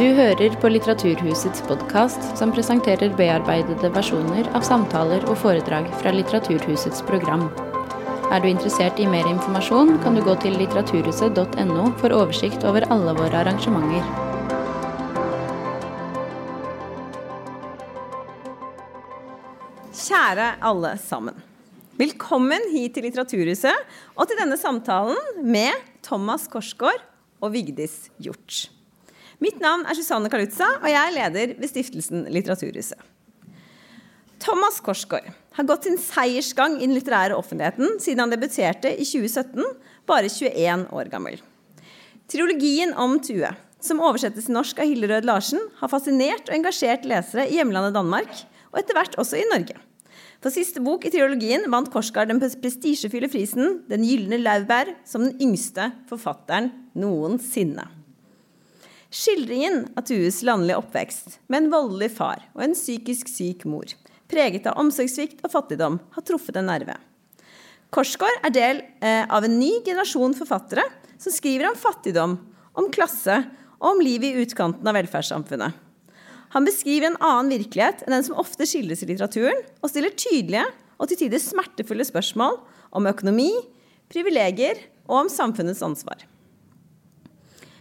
Du hører på Litteraturhusets podkast, som presenterer bearbeidede versjoner av samtaler og foredrag fra Litteraturhusets program. Er du interessert i mer informasjon, kan du gå til litteraturhuset.no for oversikt over alle våre arrangementer. Kjære alle sammen. Velkommen hit til Litteraturhuset og til denne samtalen med Thomas Korsgaard og Vigdis Hjort. Mitt navn er Susanne Kalutza, og jeg er leder ved Stiftelsen Litteraturhuset. Thomas Korsgaard har gått sin seiersgang i den litterære offentligheten siden han debuterte i 2017, bare 21 år gammel. Trilogien om Tue, som oversettes til norsk av Hillerød Larsen, har fascinert og engasjert lesere i hjemlandet Danmark, og etter hvert også i Norge. For siste bok i trilogien vant Korsgaard den prestisjefulle prisen Den gylne laurbær som den yngste forfatteren noensinne. Skildringen av Tues landlige oppvekst med en voldelig far og en psykisk syk mor, preget av omsorgssvikt og fattigdom, har truffet en nerve. Korsgård er del eh, av en ny generasjon forfattere som skriver om fattigdom, om klasse og om livet i utkanten av velferdssamfunnet. Han beskriver en annen virkelighet enn den som ofte skildres i litteraturen, og stiller tydelige og til tider smertefulle spørsmål om økonomi, privilegier og om samfunnets ansvar.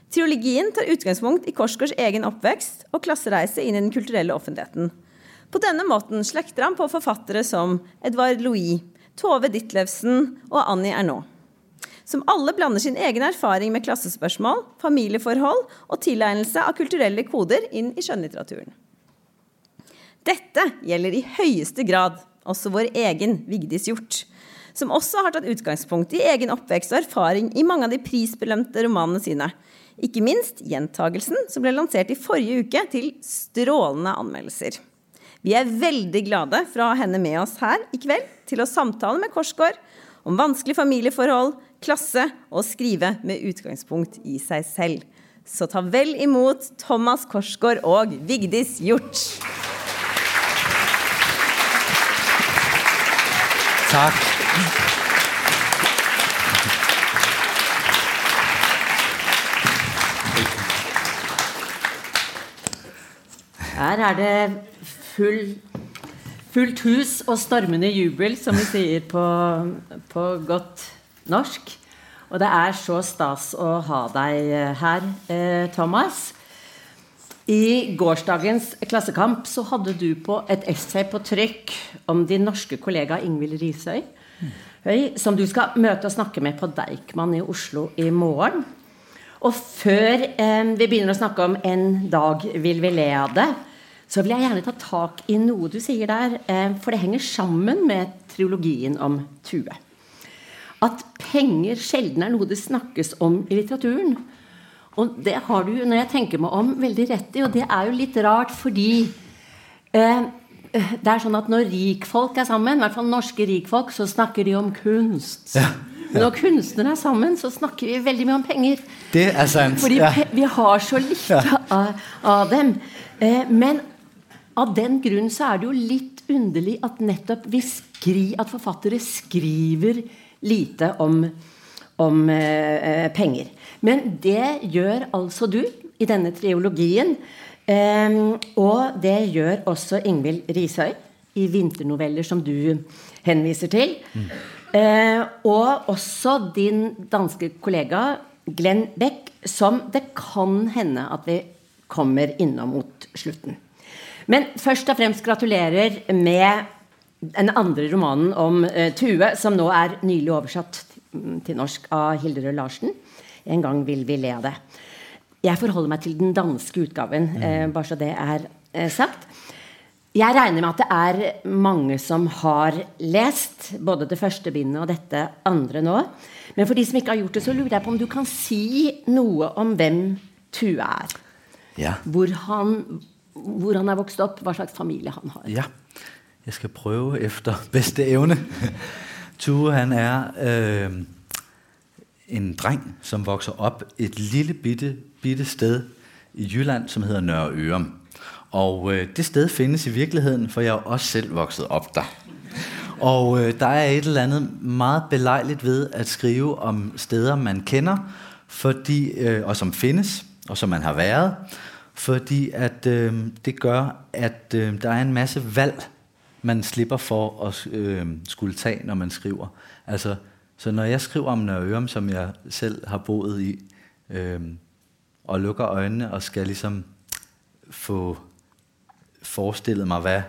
Teologien tar utgangspunkt i Korsgaards egen oppvekst og klassereise inn i den kulturelle offentligheten. På denne måten slekter han på forfattere som Edvard Louis, Tove Ditlevsen og Annie Ernaux som alle blander sin egen erfaring med klassespørsmål, familieforhold og tilegnelse av kulturelle koder inn i skjønnlitteraturen. Dette gjelder i høyeste grad også vår egen Vigdis Hjort, som også har tatt utgangspunkt i egen oppvekst og erfaring i mange av de prisbelønte romanene sine. Ikke minst gjentagelsen, som ble lansert i forrige uke til strålende anmeldelser. Vi er veldig glade for å ha henne med oss her i kveld til å samtale med Korsgård om vanskelige familieforhold, klasse og skrive med utgangspunkt i seg selv. Så ta vel imot Thomas Korsgård og Vigdis Hjort. Takk. Her er det full Fullt hus og stormende jubel, som vi sier på, på godt norsk. Og det er så stas å ha deg eh, her, eh, Thomas. I gårsdagens Klassekamp så hadde du på et essay på trykk om din norske kollega Ingvild Risøy, som du skal møte og snakke med på Deichman i Oslo i morgen. Og før eh, vi begynner å snakke om 'En dag vil vi le av det', så vil jeg gjerne ta tak i noe du sier der, eh, for det henger sammen med triologien om Tue. At penger sjelden er noe det snakkes om i litteraturen. Og det har du, når jeg tenker meg om, veldig rett i. Og det er jo litt rart fordi eh, det er sånn at når rikfolk er sammen, i hvert fall norske rikfolk, så snakker de om kunst. Ja, ja. Når kunstnere er sammen, så snakker vi veldig mye om penger. Det er sant. Fordi ja. vi har så lite av, av dem. Eh, men av den grunn så er det jo litt underlig at nettopp vi skri, at forfattere skriver lite om, om eh, penger. Men det gjør altså du i denne triologien. Eh, og det gjør også Ingvild Rishøi i vinternoveller som du henviser til. Mm. Eh, og også din danske kollega Glenn Beck, som det kan hende at vi kommer innom mot slutten. Men først og fremst gratulerer med den andre romanen om uh, Tue, som nå er nylig oversatt til norsk av Hilderød Larsen. En gang vil vi le av det. Jeg forholder meg til den danske utgaven, uh, bare så det er uh, sagt. Jeg regner med at det er mange som har lest både det første bindet og dette andre nå. Men for de som ikke har gjort det, så lurer jeg på om du kan si noe om hvem Tue er. Ja. Hvor han hvor han er vokset op, hvad slags familie han har. Ja, jeg skal prøve efter bedste evne. Tue han er øh, en dreng, som vokser op et lille bitte, bitte sted i Jylland, som hedder Nørre Ørum. Og øh, det sted findes i virkeligheden, for jeg er også selv vokset op der. Og øh, der er et eller andet meget belejligt ved at skrive om steder, man kender, fordi, øh, og som findes, og som man har været, fordi at øh, det gør, at øh, der er en masse valg, man slipper for at øh, skulle tage, når man skriver. Altså, så når jeg skriver om Nørreørum, som jeg selv har boet i, øh, og lukker øjnene og skal ligesom få forestillet mig, hvad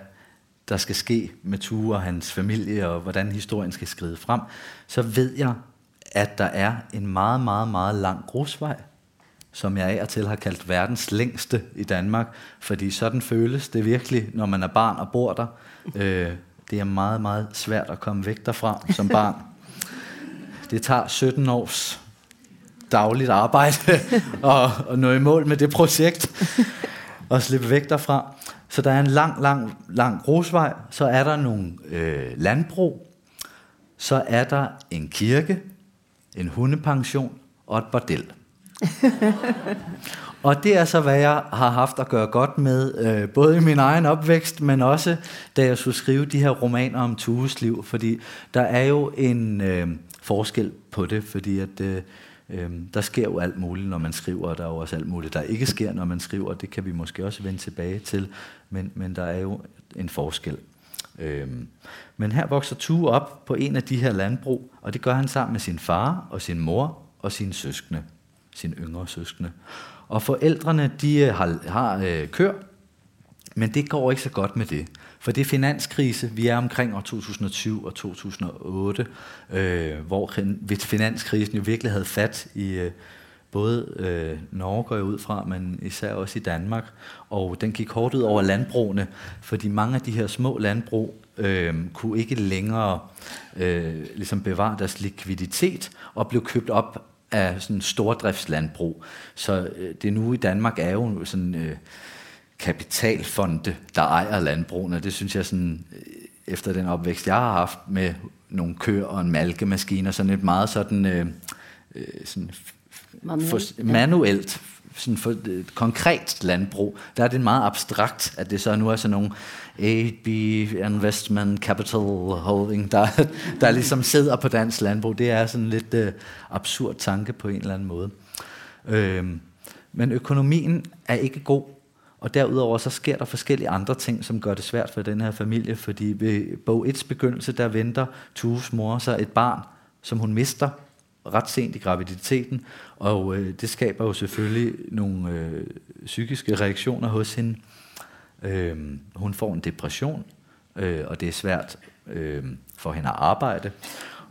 der skal ske med Tue og hans familie, og hvordan historien skal skride frem, så ved jeg, at der er en meget, meget, meget lang grusvej, som jeg af og til har kaldt verdens længste i Danmark, fordi sådan føles det virkelig, når man er barn og bor der. Øh, det er meget, meget svært at komme væk derfra som barn. Det tager 17 års dagligt arbejde og, og nå i mål med det projekt og slippe væk derfra. Så der er en lang, lang, lang grusvej, så er der nogle øh, landbrug, så er der en kirke, en hundepension og et bordel. og det er så, hvad jeg har haft at gøre godt med, øh, både i min egen opvækst, men også da jeg skulle skrive de her romaner om Tues liv, fordi der er jo en øh, forskel på det, fordi at øh, øh, der sker jo alt muligt, når man skriver, og der er jo også alt muligt, der ikke sker, når man skriver, det kan vi måske også vende tilbage til, men, men der er jo en forskel. Øh, men her vokser Tue op på en af de her landbrug, og det gør han sammen med sin far og sin mor og sine søskende sine yngre søskende. Og forældrene, de øh, har, har øh, kør, men det går ikke så godt med det. For det er finanskrise, vi er omkring år 2020 og 2008, øh, hvor finanskrisen jo virkelig havde fat i øh, både øh, Norge går jeg ud fra, men især også i Danmark. Og den gik hårdt ud over landbrugene, fordi mange af de her små landbrug øh, kunne ikke længere øh, ligesom bevare deres likviditet og blev købt op af sådan stordriftslandbrug. Så øh, det nu i Danmark er jo sådan øh, kapitalfonde, der ejer landbrugene. Det synes jeg sådan, øh, efter den opvækst, jeg har haft med nogle køer og en malkemaskine, og sådan et meget sådan, øh, øh sådan manuelt, for, manuelt sådan for øh, konkret landbrug, der er det meget abstrakt, at det så nu er sådan nogle AB Investment Capital Holding, der, der ligesom sidder på dansk landbrug. Det er sådan lidt øh, absurd tanke på en eller anden måde. Øh, men økonomien er ikke god, og derudover så sker der forskellige andre ting, som gør det svært for den her familie, fordi ved bog 1's begyndelse, der venter Tuves mor sig et barn, som hun mister ret sent i graviditeten, og øh, det skaber jo selvfølgelig nogle øh, psykiske reaktioner hos hende. Øh, hun får en depression, øh, og det er svært øh, for hende at arbejde.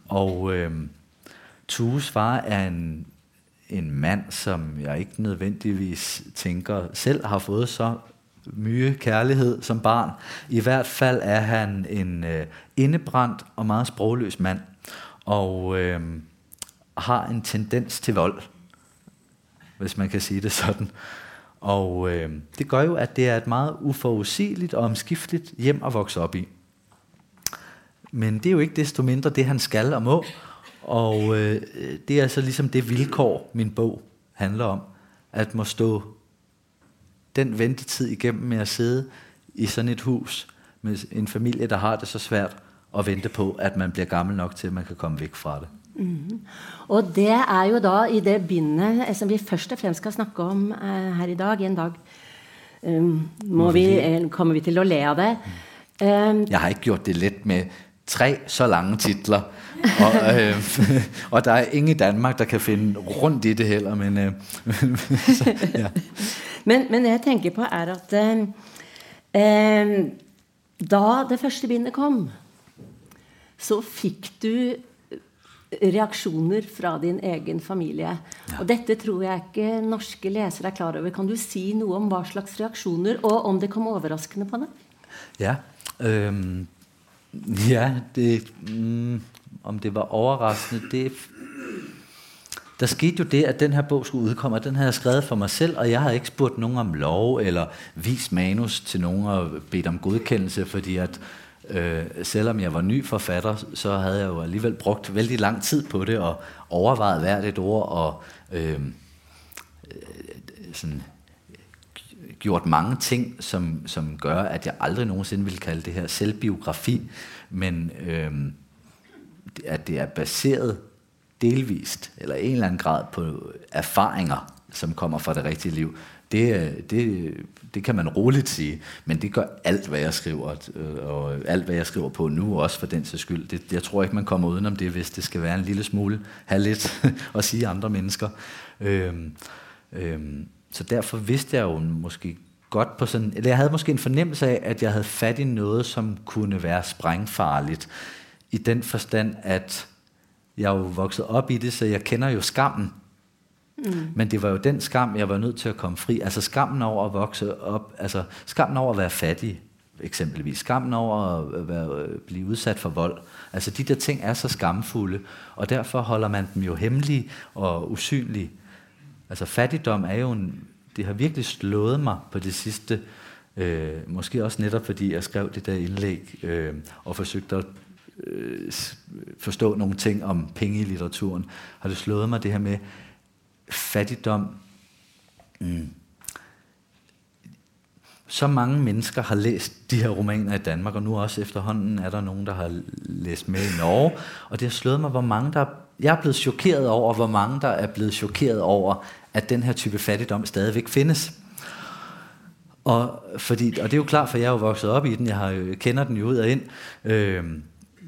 Og øh, Tues far er en, en mand, som jeg ikke nødvendigvis tænker selv har fået så mye kærlighed som barn. I hvert fald er han en øh, indebrændt og meget sprogløs mand. Og øh, har en tendens til vold, hvis man kan sige det sådan. Og øh, det gør jo, at det er et meget uforudsigeligt og omskifteligt hjem at vokse op i. Men det er jo ikke desto mindre det, han skal og må. Og øh, det er altså ligesom det vilkår, min bog handler om. At må stå den ventetid igennem med at sidde i sådan et hus med en familie, der har det så svært, og vente på, at man bliver gammel nok til, at man kan komme væk fra det. Mm. Og det er jo da i det bindet som vi først og fremst skal snakke om eh, her i dag, en dag um, må vi, eh, kommer vi til å le av det. Um, Jeg har ikke gjort det let med tre så lange titler. og, øh, og der er ingen i Danmark, der kan finde rundt i det heller. Men, øh, så, ja. men, men det jeg tænker på er, at øh, da det første bindet kom, så fik du reaksjoner fra din egen familie. Ja. Og dette tror jeg ikke norske lesere er klar over. Kan du si noe om hva slags reaksjoner, og om det kom overraskende på det? Ja, øhm, ja det, mm, om det var overraskende, det der skete jo det, at den her bog skulle udkomme, og den havde jeg skrevet for mig selv, og jeg havde ikke spurgt nogen om lov, eller vist manus til nogen og bedt om godkendelse, fordi at Øh, selvom jeg var ny forfatter, så havde jeg jo alligevel brugt vældig lang tid på det, og overvejet hvert et ord, og øh, øh, sådan, gjort mange ting, som, som gør, at jeg aldrig nogensinde vil kalde det her selvbiografi, men øh, at det er baseret delvist, eller en eller anden grad på erfaringer, som kommer fra det rigtige liv. Det, øh, det, det kan man roligt sige, men det gør alt, hvad jeg skriver, øh, og alt, hvad jeg skriver på nu, også for den sags skyld. Det, jeg tror ikke, man kommer udenom det, hvis det skal være en lille smule, have lidt at sige andre mennesker. Øhm, øhm, så derfor vidste jeg jo måske godt på sådan, eller jeg havde måske en fornemmelse af, at jeg havde fat i noget, som kunne være sprængfarligt, i den forstand, at jeg er jo vokset op i det, så jeg kender jo skammen. Mm. Men det var jo den skam, jeg var nødt til at komme fri. Altså skammen over at vokse op, altså skammen over at være fattig, eksempelvis. Skammen over at være, øh, blive udsat for vold. Altså de der ting er så skamfulde, og derfor holder man dem jo hemmelige og usynlige. Altså fattigdom er jo en, det har virkelig slået mig på det sidste, øh, måske også netop fordi jeg skrev det der indlæg øh, og forsøgte at øh, forstå nogle ting om penge i litteraturen, har det slået mig det her med fattigdom. Mm. Så mange mennesker har læst de her romaner i Danmark, og nu også efterhånden er der nogen, der har læst med i Norge, og det har slået mig, hvor mange der jeg er blevet chokeret over, hvor mange der er blevet chokeret over, at den her type fattigdom stadigvæk findes. Og, fordi, og det er jo klart, for jeg er jo vokset op i den, jeg har, kender den jo ud og ind, øh,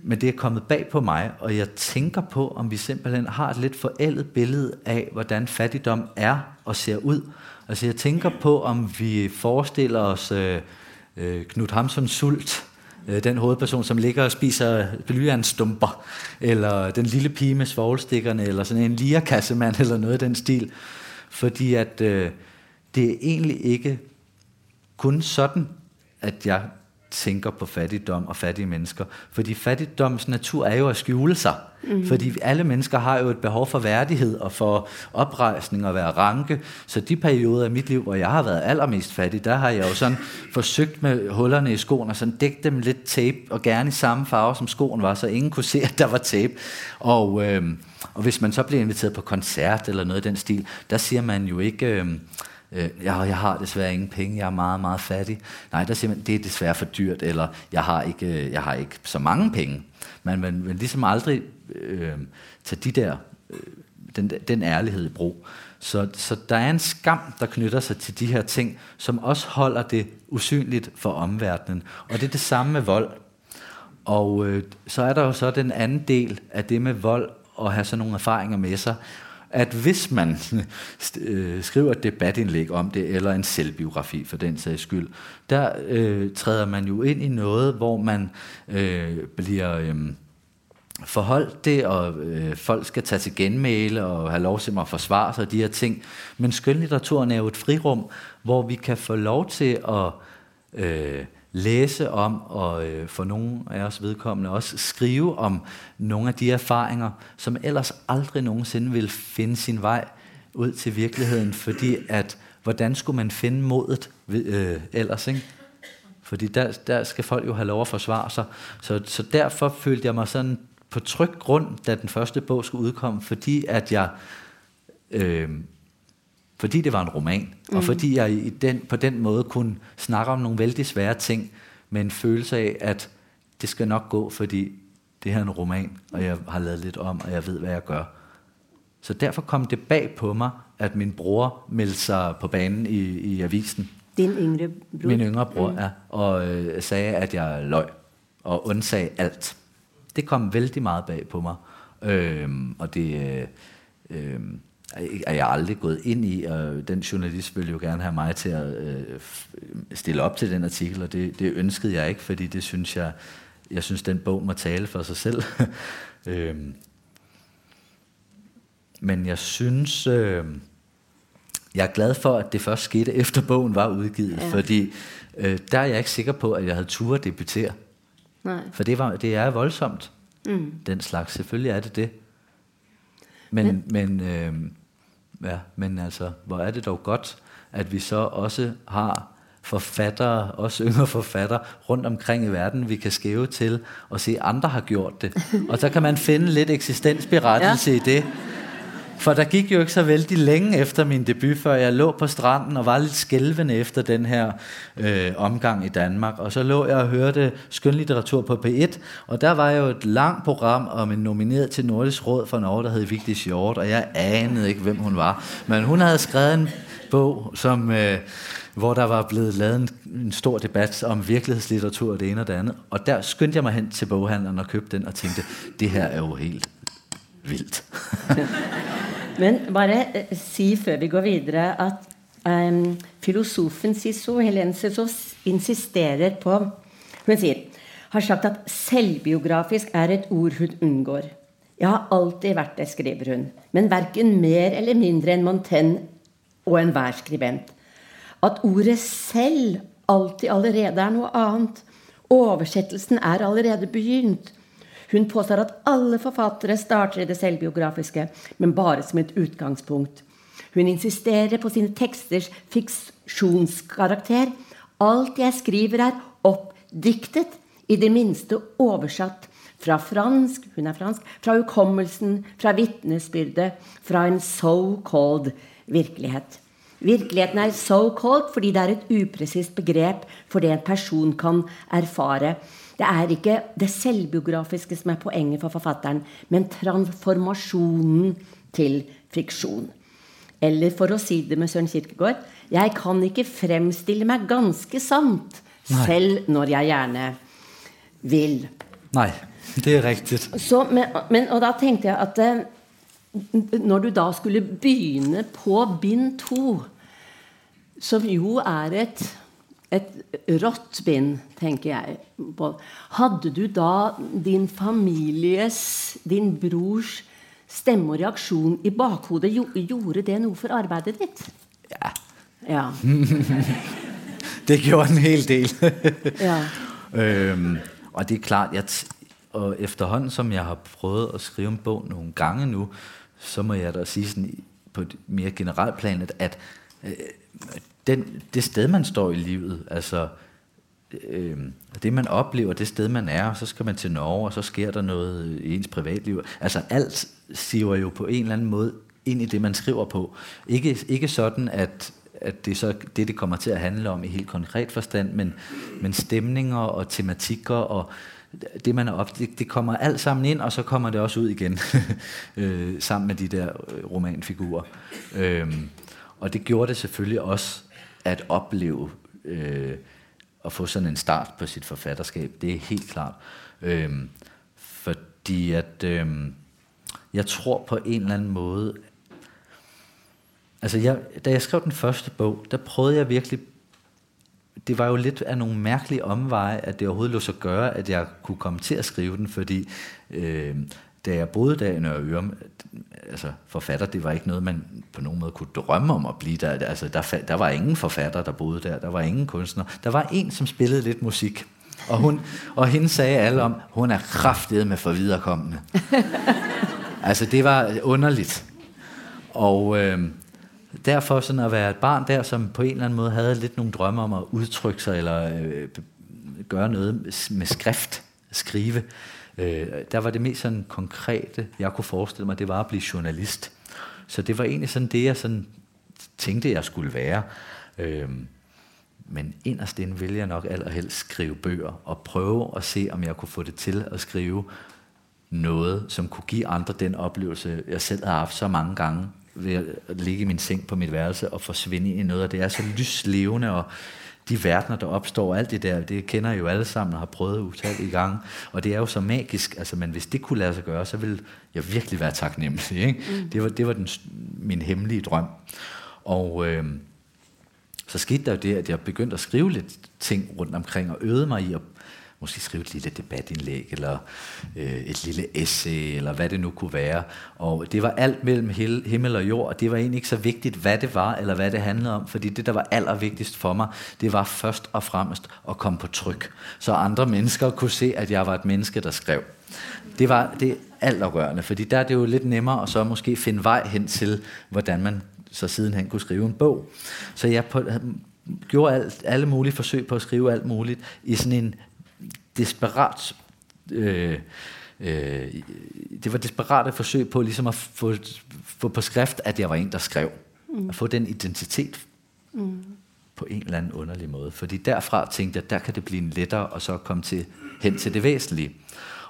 men det er kommet bag på mig, og jeg tænker på, om vi simpelthen har et lidt forældet billede af, hvordan fattigdom er og ser ud. Altså jeg tænker på, om vi forestiller os øh, øh, Knud Hamsons sult, øh, den hovedperson, som ligger og spiser blyantstumper, eller den lille pige med svoglstikkerne, eller sådan en lierkassemand, eller noget af den stil. Fordi at øh, det er egentlig ikke kun sådan, at jeg tænker på fattigdom og fattige mennesker. Fordi fattigdoms natur er jo at skjule sig. Mm. Fordi alle mennesker har jo et behov for værdighed og for oprejsning og være ranke. Så de perioder af mit liv, hvor jeg har været allermest fattig, der har jeg jo sådan forsøgt med hullerne i skoen og sådan dække dem lidt tape, og gerne i samme farve som skoen var, så ingen kunne se, at der var tape. Og, øh, og hvis man så bliver inviteret på koncert eller noget i den stil, der siger man jo ikke... Øh, øh, jeg, jeg har desværre ingen penge, jeg er meget, meget fattig. Nej, der siger man, det er desværre for dyrt, eller jeg har ikke, øh, jeg har ikke så mange penge. Man vil, vil ligesom aldrig øh, tage de der, øh, den, den ærlighed i brug. Så, så der er en skam, der knytter sig til de her ting, som også holder det usynligt for omverdenen. Og det er det samme med vold. Og øh, så er der jo så den anden del af det med vold, og have sådan nogle erfaringer med sig at hvis man øh, skriver et debatindlæg om det, eller en selvbiografi for den sags skyld, der øh, træder man jo ind i noget, hvor man øh, bliver... Øh, forholdt det, og øh, folk skal tage til genmæle og have lov til at forsvare sig og de her ting. Men skønlitteraturen er jo et frirum, hvor vi kan få lov til at øh, læse om, og øh, for nogle af os vedkommende også skrive om nogle af de erfaringer, som ellers aldrig nogensinde vil finde sin vej ud til virkeligheden, fordi at, hvordan skulle man finde modet øh, ellers, ikke? Fordi der, der skal folk jo have lov at forsvare sig. Så, så derfor følte jeg mig sådan på tryg grund, da den første bog skulle udkomme, fordi at jeg øh, fordi det var en roman, mm. og fordi jeg i den, på den måde kunne snakke om nogle vældig svære ting, med en følelse af, at det skal nok gå, fordi det her er en roman, og jeg har lavet lidt om, og jeg ved, hvad jeg gør. Så derfor kom det bag på mig, at min bror meldte sig på banen i, i avisen. Din yngre bror? Min yngre bror, mm. ja. Og øh, sagde, at jeg løg og undsag alt. Det kom vældig meget bag på mig. Øhm, og det... Øh, øh, er jeg aldrig gået ind i, og den journalist ville jo gerne have mig til at øh, stille op til den artikel, og det, det ønskede jeg ikke, fordi det synes jeg, jeg synes, den bog må tale for sig selv. øhm, men jeg synes, øh, jeg er glad for, at det først skete, efter bogen var udgivet, ja. fordi øh, der er jeg ikke sikker på, at jeg havde tur at debutere. Nej. For det, var, det er voldsomt, mm. den slags. Selvfølgelig er det det. Men, men, men øh, Ja, men altså, hvor er det dog godt, at vi så også har forfattere, også yngre forfattere, rundt omkring i verden, vi kan skæve til og se, at andre har gjort det. Og så kan man finde lidt eksistensberettelse ja. i det. For der gik jo ikke så vældig længe efter min debut, før jeg lå på stranden og var lidt skælvende efter den her øh, omgang i Danmark. Og så lå jeg og hørte skønlitteratur på P1, og der var jo et langt program om en nomineret til Nordisk Råd for Norge, der hed Vigdis Hjort, og jeg anede ikke, hvem hun var. Men hun havde skrevet en bog, som... Øh, hvor der var blevet lavet en, en stor debat om virkelighedslitteratur og det ene og det andet. Og der skyndte jeg mig hen til boghandleren og købte den og tænkte, det her er jo helt vildt. Men bare eh, si før vi går videre at um, filosofen Siso, Helene Siso insisterer på Hun sier har sagt at selvbiografisk er et ord hun unngår. Jeg har alltid vært det, skriver hun, men verken mer eller mindre enn Montaigne og enhver skribent. At ordet selv alltid allerede er noe annet. Oversettelsen er allerede begynt. Hun påstår at alle forfattere starter i det selvbiografiske, men bare som et utgangspunkt. Hun insisterer på sine teksters fiksjonskarakter. Alt jeg skriver, er oppdiktet, i det minste oversatt fra fransk, hun er fransk, fra hukommelsen, fra vitnesbyrdet, fra en so-called virkelighet. Virkeligheten er so-called fordi det er et upresist begrep for det en person kan erfare. Det er ikke det selvbiografiske som er poenget for forfatteren, men transformasjonen til friksjon. Eller for å si det med Søren Kirkegaard Jeg kan ikke fremstille meg ganske sant, Nei. selv når jeg gjerne vil. Nej, det er rigtigt. Så, men, men, og da tenkte jeg at eh, når du da skulle begynne på bind to, som jo er et, et rått bind, tenker jeg på, hadde du da din families, din brors stemme og reaksjon i bakhodet? Jo, gjorde det noe for arbeidet ditt? Ja, Ja. det gjorde en hel del. ja. øhm, og det er klart, jeg og efterhånden som jeg har prøvet at skrive en bog nogle gange nu, så må jeg da sige sådan på et mere generelt plan, at, at øh, den, det sted, man står i livet, altså øh, det, man oplever, det sted, man er, og så skal man til Norge, og så sker der noget i ens privatliv. Altså alt siver jo på en eller anden måde ind i det, man skriver på. Ikke, ikke sådan, at, at det er så det, det kommer til at handle om i helt konkret forstand, men, men stemninger og tematikker og det, man er op, det, det kommer alt sammen ind, og så kommer det også ud igen, øh, sammen med de der romanfigurer. Øhm, og det gjorde det selvfølgelig også at opleve øh, at få sådan en start på sit forfatterskab. Det er helt klart. Øh, fordi at øh, jeg tror på en eller anden måde, altså jeg, da jeg skrev den første bog, der prøvede jeg virkelig, det var jo lidt af nogle mærkelige omveje, at det overhovedet lå sig gøre, at jeg kunne komme til at skrive den, fordi øh, da jeg boede der i Nørre Ørum, altså forfatter, det var ikke noget, man på nogen måde kunne drømme om at blive der. Altså, der, der var ingen forfatter, der boede der. Der var ingen kunstner. Der var en, som spillede lidt musik. Og, hun, og hende sagde alle om, hun er kraftet med for viderekommende. altså, det var underligt. Og øh, derfor sådan at være et barn der, som på en eller anden måde havde lidt nogle drømme om at udtrykke sig, eller øh, gøre noget med skrift, skrive, øh, der var det mest sådan konkrete, jeg kunne forestille mig, det var at blive journalist. Så det var egentlig sådan det, jeg sådan tænkte, jeg skulle være. Øh, men inderst inde ville jeg nok allerhelst skrive bøger, og prøve at se, om jeg kunne få det til at skrive noget, som kunne give andre den oplevelse, jeg selv har haft så mange gange, ved at ligge i min seng på mit værelse og forsvinde i noget, og det er så lyslevende, og de verdener, der opstår, alt det der, det kender jeg jo alle sammen og har prøvet utallige gange, og det er jo så magisk, altså, men hvis det kunne lade sig gøre, så ville jeg virkelig være taknemmelig. Ikke? Mm. Det var, det var den, min hemmelige drøm. Og øh, så skete der jo det, at jeg begyndte at skrive lidt ting rundt omkring, og øvede mig i at måske skrive et lille debatindlæg, eller øh, et lille essay, eller hvad det nu kunne være. Og det var alt mellem himmel og jord, og det var egentlig ikke så vigtigt, hvad det var, eller hvad det handlede om, fordi det, der var allervigtigst for mig, det var først og fremmest at komme på tryk, så andre mennesker kunne se, at jeg var et menneske, der skrev. Det var det altafgørende, fordi der er det jo lidt nemmere at så måske finde vej hen til, hvordan man så sidenhen kunne skrive en bog. Så jeg på, gjorde alt, alle mulige forsøg på at skrive alt muligt i sådan en desperat øh, øh, det var desperate forsøg på ligesom at få, få på skrift, at jeg var en, der skrev. Mm. At få den identitet mm. på en eller anden underlig måde. Fordi derfra tænkte jeg, der kan det blive lettere og så komme til, hen til det væsentlige.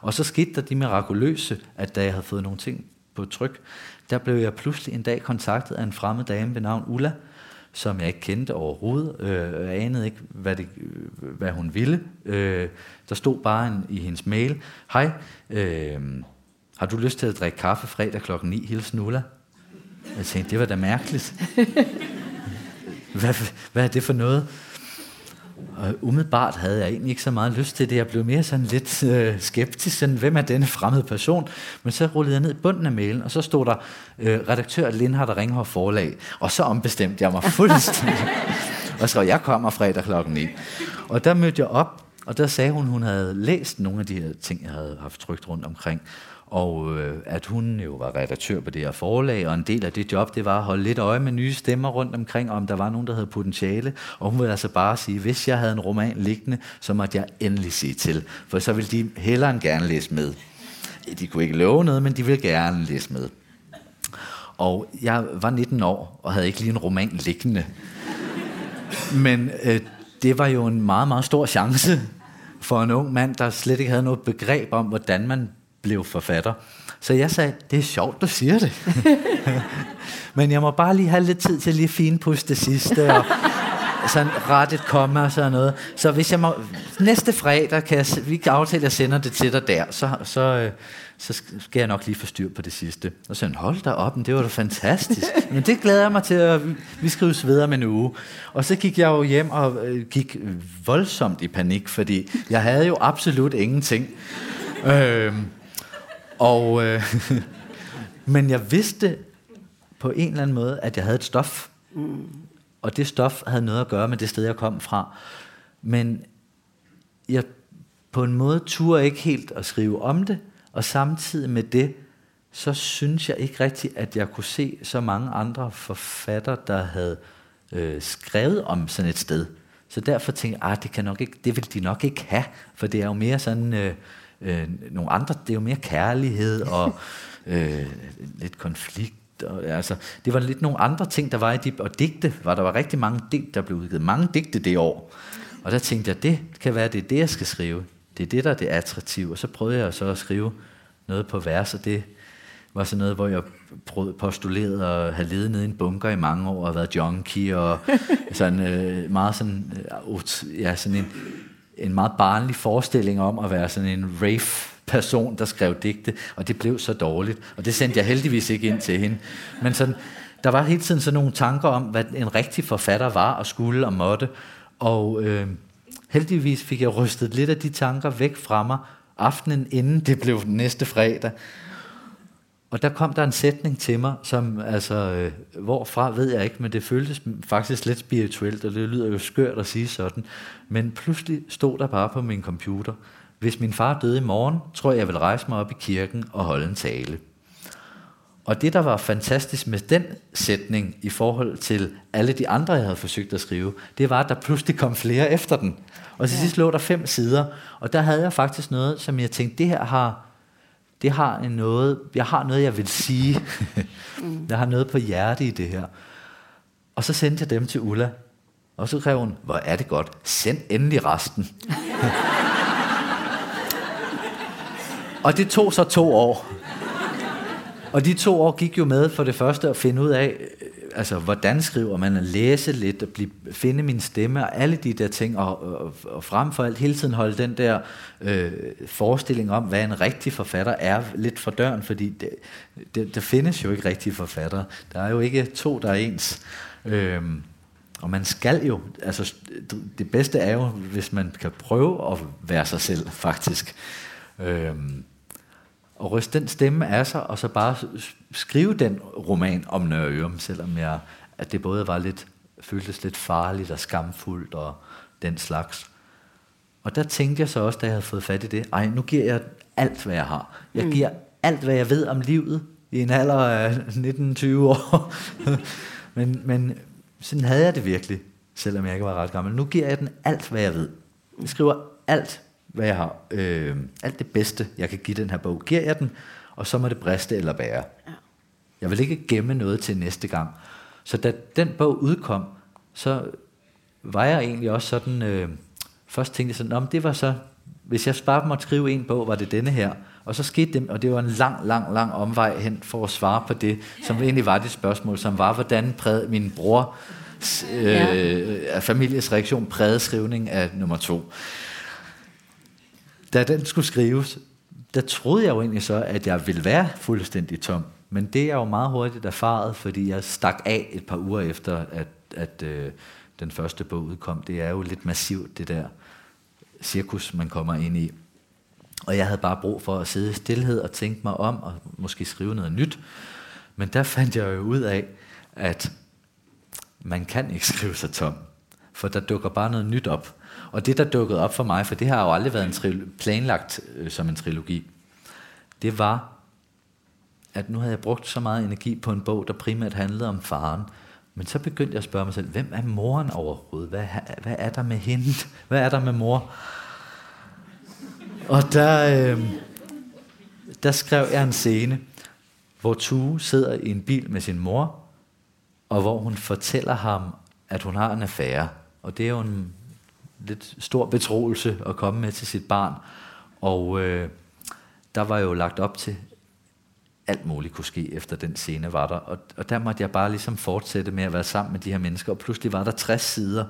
Og så skete der de mirakuløse, at da jeg havde fået nogle ting på tryk, der blev jeg pludselig en dag kontaktet af en fremmed dame ved navn Ulla, som jeg ikke kendte overhovedet. Øh, jeg anede ikke, hvad, det, øh, hvad hun ville. Øh, der stod bare en, i hendes mail, Hej, øh, har du lyst til at drikke kaffe fredag klokken 9? Hils Nulla. Jeg tænkte, det var da mærkeligt. Hvad, hvad er det for noget? Og umiddelbart havde jeg egentlig ikke så meget lyst til det. Jeg blev mere sådan lidt øh, skeptisk. Sådan, hvem er denne fremmede person? Men så rullede jeg ned i bunden af mailen, og så stod der øh, redaktør Lindhardt Ringhoff Forlag. Og så ombestemte jeg mig fuldstændig. og så jeg kommer fredag klokken 9. Og der mødte jeg op, og der sagde hun, hun havde læst nogle af de her ting, jeg havde haft trygt rundt omkring og øh, at hun jo var redaktør på det her forlag, og en del af det job, det var at holde lidt øje med nye stemmer rundt omkring, om der var nogen, der havde potentiale, og hun ville altså bare sige, hvis jeg havde en roman liggende, så måtte jeg endelig sige til, for så ville de hellere end gerne læse med. De kunne ikke love noget, men de ville gerne læse med. Og jeg var 19 år, og havde ikke lige en roman liggende. Men øh, det var jo en meget, meget stor chance for en ung mand, der slet ikke havde noget begreb om, hvordan man blev forfatter. Så jeg sagde, det er sjovt, du siger det. Men jeg må bare lige have lidt tid til lige finpuste det sidste, og sådan ret et komma og sådan noget. Så hvis jeg må, næste fredag kan jeg, vi kan aftale, at jeg sender det til dig der, så, så, øh, så skal jeg nok lige få styr på det sidste. Og så hold da op, det var da fantastisk. Men det glæder jeg mig til, at vi skrives videre med en uge. Og så gik jeg jo hjem og øh, gik voldsomt i panik, fordi jeg havde jo absolut ingenting. Øh, og, øh, men jeg vidste på en eller anden måde, at jeg havde et stof. Mm. Og det stof havde noget at gøre med det sted, jeg kom fra. Men jeg på en måde turde ikke helt at skrive om det, og samtidig med det, så synes jeg ikke rigtigt, at jeg kunne se så mange andre forfatter, der havde øh, skrevet om sådan et sted. Så derfor tænkte jeg, ah, det, kan nok ikke, det vil de nok ikke have, for det er jo mere sådan... Øh, øh, nogle andre, det er jo mere kærlighed og øh, lidt konflikt. Og, altså, det var lidt nogle andre ting, der var i de, og digte, var der var rigtig mange digte, der blev udgivet. Mange digte det år. Og der tænkte jeg, det kan være, det er det, jeg skal skrive. Det er det, der er det attraktive. Og så prøvede jeg så at skrive noget på vers, og det var sådan noget, hvor jeg postulerede at have levet nede i en bunker i mange år, og været junkie, og sådan øh, meget sådan, øh, ja, sådan en en meget barnlig forestilling om at være sådan en rave-person, der skrev digte, og det blev så dårligt. Og det sendte jeg heldigvis ikke ind til hende. Men sådan, der var hele tiden sådan nogle tanker om, hvad en rigtig forfatter var og skulle og måtte. Og øh, heldigvis fik jeg rystet lidt af de tanker væk fra mig aftenen inden det blev den næste fredag. Og der kom der en sætning til mig, som altså, øh, hvorfra ved jeg ikke, men det føltes faktisk lidt spirituelt, og det lyder jo skørt at sige sådan. Men pludselig stod der bare på min computer, hvis min far døde i morgen, tror jeg, jeg vil rejse mig op i kirken og holde en tale. Og det, der var fantastisk med den sætning i forhold til alle de andre, jeg havde forsøgt at skrive, det var, at der pludselig kom flere efter den. Og til sidst lå der fem sider, og der havde jeg faktisk noget, som jeg tænkte, det her har det har en noget, jeg har noget, jeg vil sige. mm. Jeg har noget på hjerte i det her. Og så sendte jeg dem til Ulla. Og så skrev hun, hvor er det godt, send endelig resten. og det tog så to år. Og de to år gik jo med for det første at finde ud af, altså, hvordan skriver man, at læse lidt, og blive, finde min stemme, og alle de der ting, og, og, og frem for alt hele tiden holde den der øh, forestilling om, hvad en rigtig forfatter er, lidt for døren, fordi det, det, der findes jo ikke rigtige forfattere. Der er jo ikke to, der er ens. Øh, og man skal jo, altså det bedste er jo, hvis man kan prøve at være sig selv, faktisk. Øhm, og ryste den stemme af sig, og så bare skrive den roman om Nørre selvom jeg, at det både var lidt, føltes lidt farligt og skamfuldt og den slags. Og der tænkte jeg så også, da jeg havde fået fat i det, ej, nu giver jeg alt, hvad jeg har. Jeg mm. giver alt, hvad jeg ved om livet i en alder af 19-20 år. men, men sådan havde jeg det virkelig, selvom jeg ikke var ret gammel. Nu giver jeg den alt, hvad jeg ved. Jeg skriver alt, hvad jeg har, øh, alt det bedste, jeg kan give den her bog, giver jeg den, og så må det briste eller bære. Ja. Jeg vil ikke gemme noget til næste gang. Så da den bog udkom, så var jeg egentlig også sådan, øh, først tænkte jeg sådan, om det var så, hvis jeg bare måtte skrive en bog, var det denne her. Og så skete det, og det var en lang, lang, lang omvej hen for at svare på det, som egentlig var det spørgsmål, som var, hvordan prægede min bror øh, ja. families reaktion prægede skrivning af nummer to. Da den skulle skrives, der troede jeg jo egentlig så, at jeg ville være fuldstændig tom. Men det er jeg jo meget hurtigt erfaret, fordi jeg stak af et par uger efter, at, at øh, den første bog udkom. Det er jo lidt massivt, det der cirkus, man kommer ind i. Og jeg havde bare brug for at sidde i stillhed og tænke mig om, og måske skrive noget nyt. Men der fandt jeg jo ud af, at man kan ikke skrive sig tom. For der dukker bare noget nyt op. Og det, der dukkede op for mig, for det har jo aldrig været en planlagt øh, som en trilogi, det var, at nu havde jeg brugt så meget energi på en bog, der primært handlede om faren. Men så begyndte jeg at spørge mig selv, hvem er moren overhovedet? Hvad, hvad er der med hende? Hvad er der med mor? Og der, øh, der skrev jeg en scene, hvor Tue sidder i en bil med sin mor, og hvor hun fortæller ham, at hun har en affære. Og det er jo en lidt stor betroelse at komme med til sit barn. Og øh, der var jo lagt op til, alt muligt kunne ske efter den scene var der. Og, og der måtte jeg bare ligesom fortsætte med at være sammen med de her mennesker. Og pludselig var der 60 sider.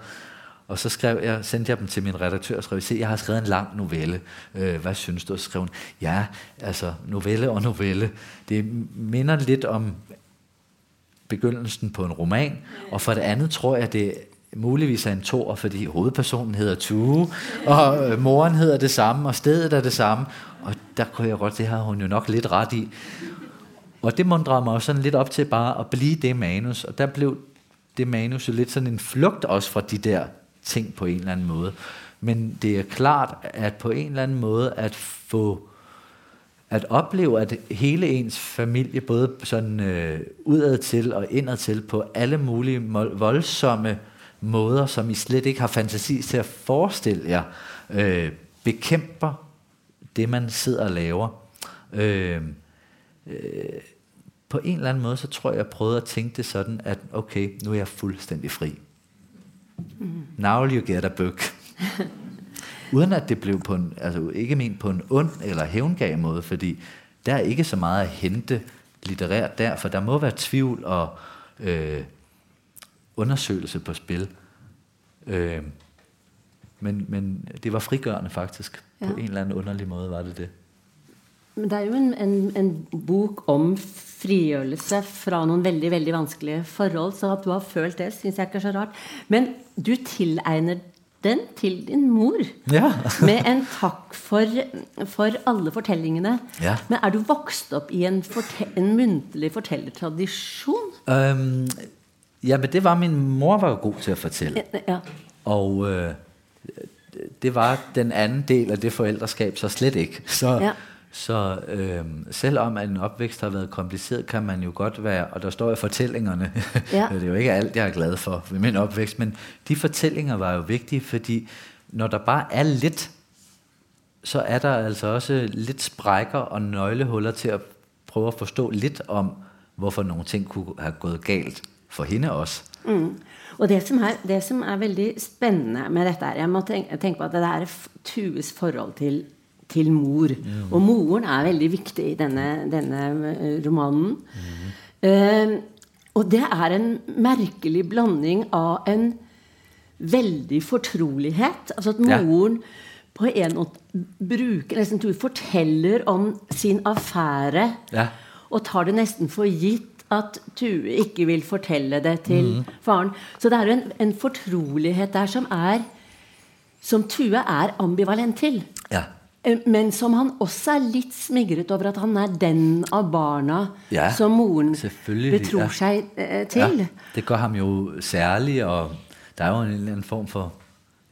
Og så skrev jeg, sendte jeg dem til min redaktør og skrev, se, jeg har skrevet en lang novelle. Øh, hvad synes du? Og skrev hun, ja, altså novelle og novelle. Det minder lidt om begyndelsen på en roman. Og for det andet tror jeg, det muligvis er en tor, fordi hovedpersonen hedder Tue, og øh, moren hedder det samme, og stedet er det samme. Og der kunne jeg godt, det har hun jo nok lidt ret i. Og det mundrede mig også sådan lidt op til bare at blive det manus, og der blev det manus jo lidt sådan en flugt også fra de der ting på en eller anden måde. Men det er klart, at på en eller anden måde at få at opleve, at hele ens familie, både sådan øh, udad til og indad til, på alle mulige voldsomme måder, som I slet ikke har fantasi til at forestille jer, øh, bekæmper det, man sidder og laver. Øh, øh, på en eller anden måde, så tror jeg, jeg prøvede at tænke det sådan, at okay, nu er jeg fuldstændig fri. Mm. Now you get a book. Uden at det blev på en, altså ikke ment på en ond eller hævngav måde, fordi der er ikke så meget at hente litterært der, for der må være tvivl og øh, undersøgelse på spil. Øh, men, men det var frigørende faktisk. Ja. På en eller anden underlig måde var det det. Men det er jo en, en, en bok om frigjørelse fra nogle veldig, veldig vanskelige forhold, så at du har følt det, synes jeg ikke er så rart. Men du tilegner den til din mor ja. med en takk for, for alle fortellingene. Ja. Men er du vokst op i en, fortell, en muntlig fortællertradition? Um, ja, men det var min mor var god til at fortælle. Ja. Og øh, det var den anden del af det forældreskab så slet ikke. Så, ja. så øh, selvom en opvækst har været kompliceret, kan man jo godt være, og der står i fortællingerne, ja. det er jo ikke alt, jeg er glad for ved min opvækst, men de fortællinger var jo vigtige, fordi når der bare er lidt, så er der altså også lidt sprækker og nøglehuller til at prøve at forstå lidt om, hvorfor nogle ting kunne have gået galt for hende også. Mm. Og det som, er, det som er veldig spændende med dette her, jeg må tenke, tenke på at det er Tuves forhold til, til mor. Mm. Og moren er veldig vigtig i denne, denne øh, romanen. Mm. Uh, og det er en mærkelig blanding av en veldig fortrolighed. Altså at moren ja. på en måte bruger, nesten du fortæller om sin affære, ja. og tar det næsten for gitt at Tue ikke vil fortælle det til mm. faren. Så det er en, en fortrolighed der, som er som Tue er ambivalent til. Ja. Eh, men som han også er lidt smigret over, at han er den av barna, ja, som moren betror ja. sig eh, til. Ja, det gør ham jo særlig, og der er jo en, en form for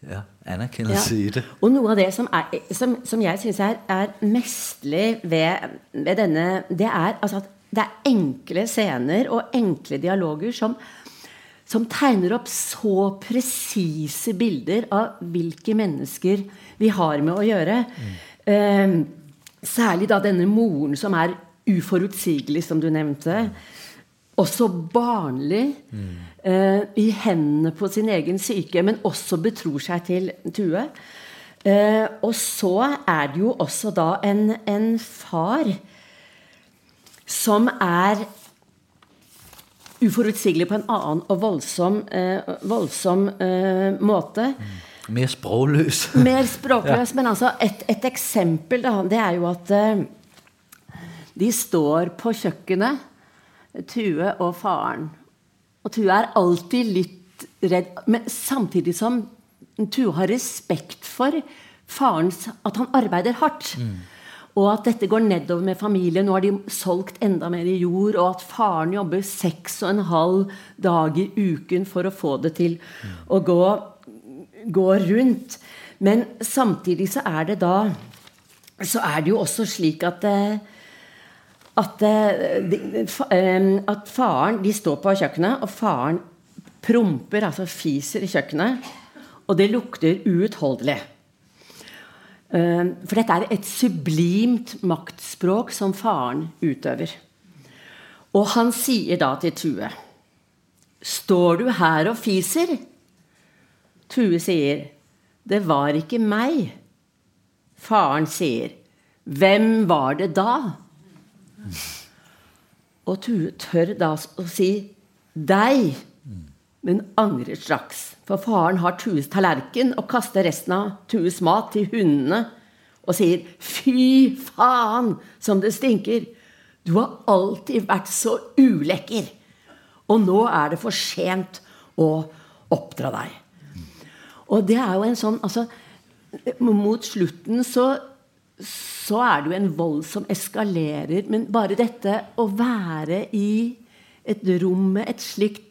ja, anerkendelse ja. i det. Og noget af det, som, er, som, som jeg synes er, er mestlig ved, ved denne, det er altså, at det er enkle scener og enkle dialoger som, som tegner op så præcise bilder av hvilke mennesker vi har med at gøre. Mm. Ehm, uh, særligt da denne moren som er uforudsigelig, som du nevnte. Også barnlig. Eh, I hendene på sin egen syke, men også betror sig til Tue. Eh, og så er det jo også da en, en far som er uforutsigelig på en annen og voldsom, eh, voldsom eh, måte. Mer språkløs. Mer språkløs. Men altså et, et eksempel da, det er jo at eh, de står på kjøkkenet, Tue og faren. Og Tue er alltid litt redd, men samtidig som Tue har respekt for farens At han arbeider hardt. Og at dette går nedover med familien. Nå har de solgt enda mer i jord. Og at faren jobber seks og en halv dag i uken for å få det til å gå, gå rundt. Men samtidig så er det da Så er det jo også slik at eh, at, eh, de, eh, at faren De står på kjøkkenet, og faren promper, altså fiser, i kjøkkenet. Og det lukter uutholdelig. Eh, for dette er et sublimt maktspråk som faren utøver. Og han siger da til Tue Står du her og fiser? Tue siger, Det var ikke mig. Faren siger, Hvem var det da? Og Tue tør da å si deg, men angrer straks. For faren har Tues tallerken og kaster resten av Tues mat til hundene og sier fy faen som det stinker. Du har alltid vært så ulekker. Og nå er det for sent å oppdra deg. Og det er jo en sånn altså, Mot slutten så, så er det jo en vold som eskalerer. Men bare dette å være i et rom med et slikt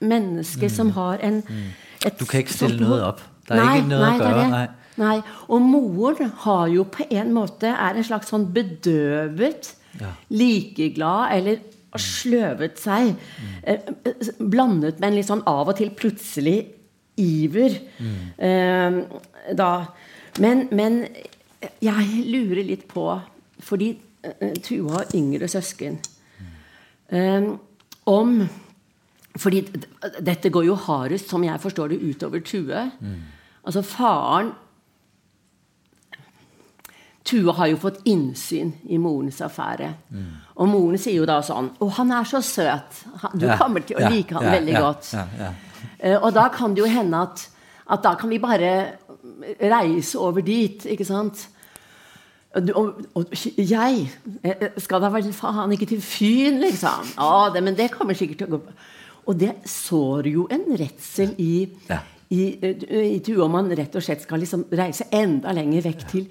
menneske som har en et Du kan ikke stille noget behov- op. Der er ikke noget at det er gøre, det. nej. Nei. Og moren har jo på en måte er en slags sånn bedøvet, Ja. likeglad eller sløvet seg. Eh, eh, blandet med en sånn av og til plutselig iver. Eh, da. Men, men jeg lurer litt på Fordi eh, Tuva har yngre søsken. Eh, om fordi dette går jo hardest, som jeg forstår det, utover Tue. Altså faren Tue har jo fått innsyn i morens affære. Og moren sier jo da sånn Å, han er så søt. Han- Du Ja, kommer til å ja, like han ja, veldig ja, godt. ja, ja. Eh, og da kan det jo hende at, at da kan vi bare reise over dit, ikke sant? Du- og, og jeg eh, skal da vel faen ikke til Fyn, liksom? Å, det, men det kommer sikkert til å gå Og det sår jo en redsel i, Ja. i, i Tue om man rett og slett skal liksom reise enda lenger vekk til,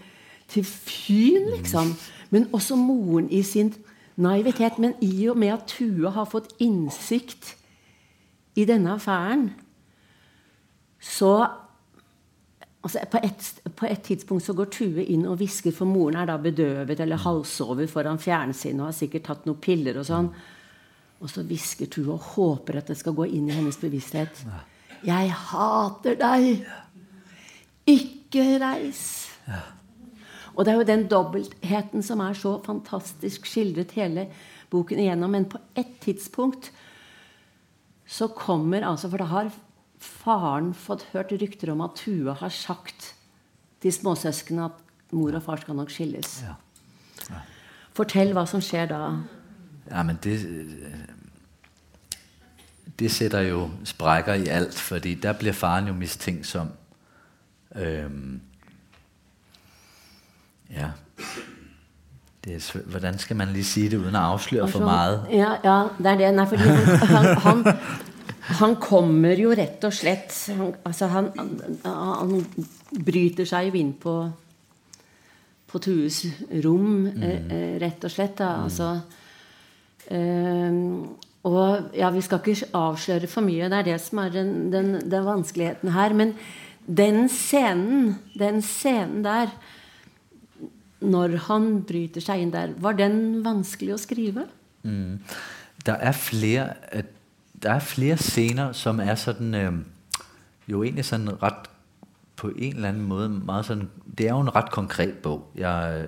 til Fyn, liksom. Men også moren i sin naivitet. Men i og med at Tue har fått innsikt i denne affæren, så altså på, et, på et tidspunkt så går Tue inn og hvisker, for moren er da bedøvet eller halvsover foran fjernsynet og har sikkert tatt noen piller og sånn. Og så hvisker Tue og håper at det skal gå inn i hennes bevissthet. Jeg hater deg! Ikke reis! Og det er jo den dobbeltheten som er så fantastisk skildret hele boken igjennom. Men på et tidspunkt så kommer altså For da har faren fått hørt rykter om at Tue har sagt til småsøsknene at mor og far skal nok skilles. Fortell hva som skjer da. Ja, men det, øh, det sætter jo sprækker i alt, fordi der bliver faren jo mistænksom. Øhm, ja. Det er, svæ- hvordan skal man lige sige det, uden at afsløre for Altså, meget? Ja, ja, det er det. Nei, fordi han, han, han, han kommer jo rett og slett han, altså han, han bryter seg jo inn på på Tues rom, eh, eh, rett og slett. Da. Altså, eh, og ja, vi skal ikke afsløre for mye. Det er det som er den, den, den vanskeligheten her. Men den scenen, den scenen der når han bryter sig ind der, var den vanskelig at skrive? Mm. Der er flere der er flere scener, som er sådan, øh, jo egentlig sådan ret, på en eller anden måde, meget sådan, det er jo en ret konkret bog. Jeg,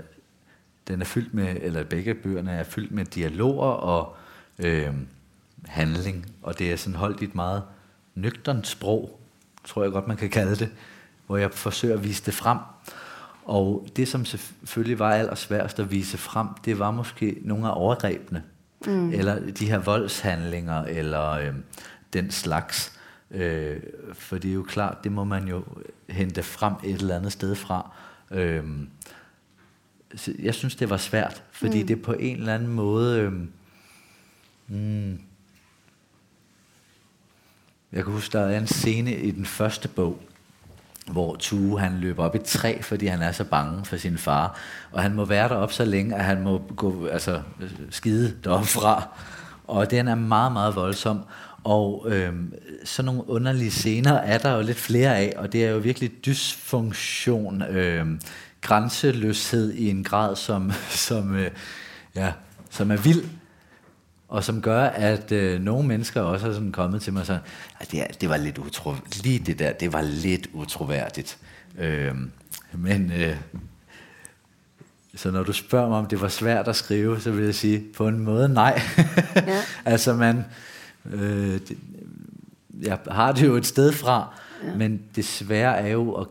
den er fyldt med, eller begge bøgerne er fyldt med dialoger og øh, handling, og det er sådan holdt i et meget nøgternt sprog, tror jeg godt, man kan kalde det, hvor jeg forsøger at vise det frem. Og det, som selvfølgelig var allersværest at vise frem, det var måske nogle af overgrebene, mm. eller de her voldshandlinger, eller øh, den slags. Øh, for det er jo klart, det må man jo hente frem et eller andet sted fra. Øh, jeg synes, det var svært, fordi mm. det på en eller anden måde... Øh, mm, jeg kan huske, der er en scene i den første bog, hvor Tue han løber op i træ, fordi han er så bange for sin far. Og han må være derop så længe, at han må gå, altså, skide deroppe fra. Og den er meget, meget voldsom. Og øhm, sådan nogle underlige scener er der jo lidt flere af, og det er jo virkelig dysfunktion, øhm, grænseløshed i en grad, som, som, øh, ja, som er vild og som gør, at øh, nogle mennesker også er sådan kommet til mig og sagt, det, det var lidt utro, lige det der, det var lidt utroværdigt. Øh, men øh, så når du spørger mig, om det var svært at skrive, så vil jeg sige, på en måde nej. Ja. altså man, øh, det, jeg har det jo et sted fra, ja. men det svære er jo at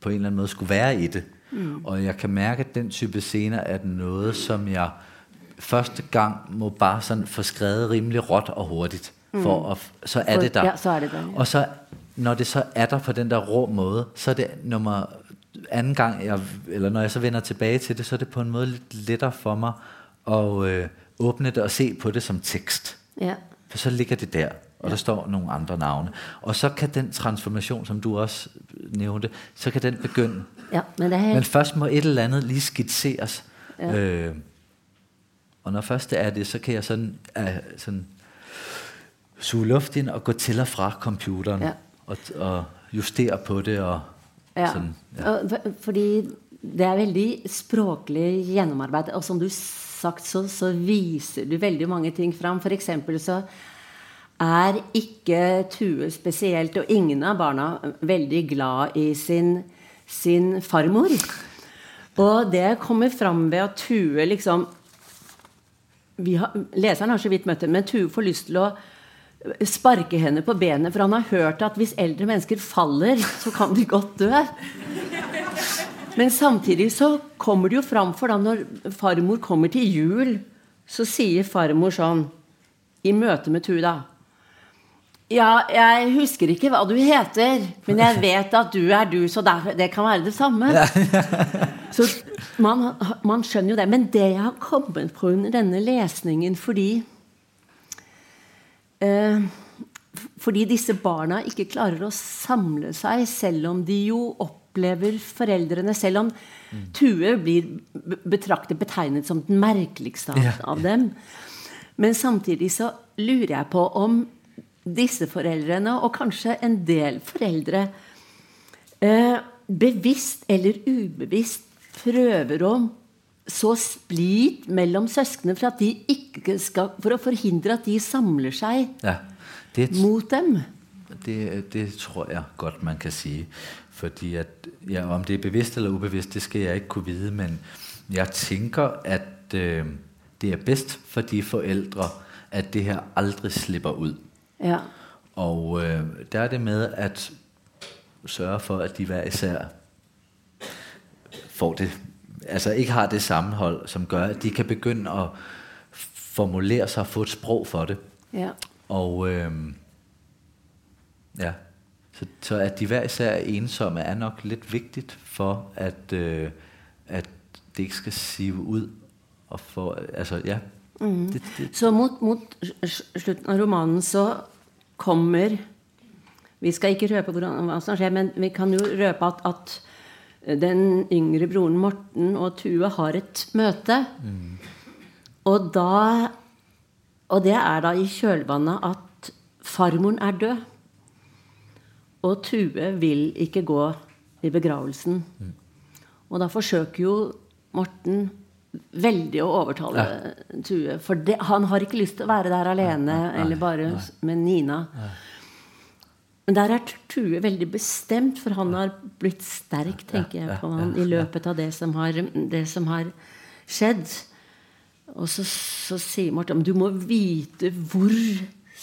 på en eller anden måde skulle være i det. Mm. Og jeg kan mærke, at den type scener er noget, som jeg første gang må bare sådan få skrevet rimelig råt og hurtigt. Mm. For at, så er det der. Ja, så er det der. Ja. Og så, når det så er der på den der rå måde, så er det nummer anden gang, jeg, eller når jeg så vender tilbage til det, så er det på en måde lidt lettere for mig at øh, åbne det og se på det som tekst. Ja. For så ligger det der, og ja. der står nogle andre navne. Og så kan den transformation, som du også nævnte, så kan den begynde. Ja, men, det er... men først må et eller andet lige skitseres. Ja. Øh, og når først det er det, så kan jeg sådan, uh, sådan suge luft ind og gå til og fra computeren ja. og, og justere på det. Og ja. Sådan, ja. Fordi det er veldig språklig gennemarbejdet, og som du sagt, så, så viser du veldig mange ting frem. For eksempel så er ikke Tue specielt, og ingen av barna, veldig glad i sin, sin farmor. Og det kommer frem ved at Tue liksom vi har, Leseren har så vidt møtt men Tue får lyst til å sparke henne på benet, for han har hørt at hvis eldre mennesker faller, så kan de godt dø. Men samtidig så kommer det jo fram for da når farmor kommer til jul, så sier farmor sånn i møte med Tue da Ja, jeg husker ikke hva du heter, men jeg vet at du er du, så det kan være det samme. Så man, man skjønner jo det. Men det jeg har kommet på under denne lesningen fordi eh, fordi disse barna ikke klarer å samle seg, selv om de jo opplever foreldrene Selv om mm. Tue blir betraktet betegnet som den merkeligste av, av dem. Men samtidig så lurer jeg på om disse foreldrene, og kanskje en del foreldre, eh, bevisst eller ubevisst prøver å så splid mellom søskene for, at de ikke skal, for å forhindre at de samler seg ja, det, mot dem. Det, det tror jeg godt man kan sige. Fordi at, ja, om det er bevidst eller ubevidst, det skal jeg ikke kunne vide, men jeg tænker, at øh, det er bedst for de forældre, at det her aldrig slipper ud. Ja. Og øh, der er det med at sørge for, at de hver især får det, altså ikke har det sammenhold, som gør, at de kan begynde at formulere sig og få et sprog for det. Ja. Og øh, ja, så, så at de hver især er ensomme, er nok lidt vigtigt for, at, øh, at det ikke skal sive ud. Og for, altså, ja. Mm. Det, det. Så mot, mot slutten av romanen så kommer Vi skal ikke røpe hva som skjer, men vi kan jo røpe at, at den yngre broren Morten og Tue har et møte. Mm. Og da Og det er da i kjølvannet at farmoren er død. Og Tue vil ikke gå i begravelsen. Mm. Og da forsøker jo Morten veldig å overtale Tue. For det, han har ikke lyst til å være der alene, eller bare med Nina. Men der er Tue veldig bestemt, for han har blitt sterk, tenker jeg på han, i løpet av det som har, det som har skjedd. Og så, så sier Morten du må vite hvor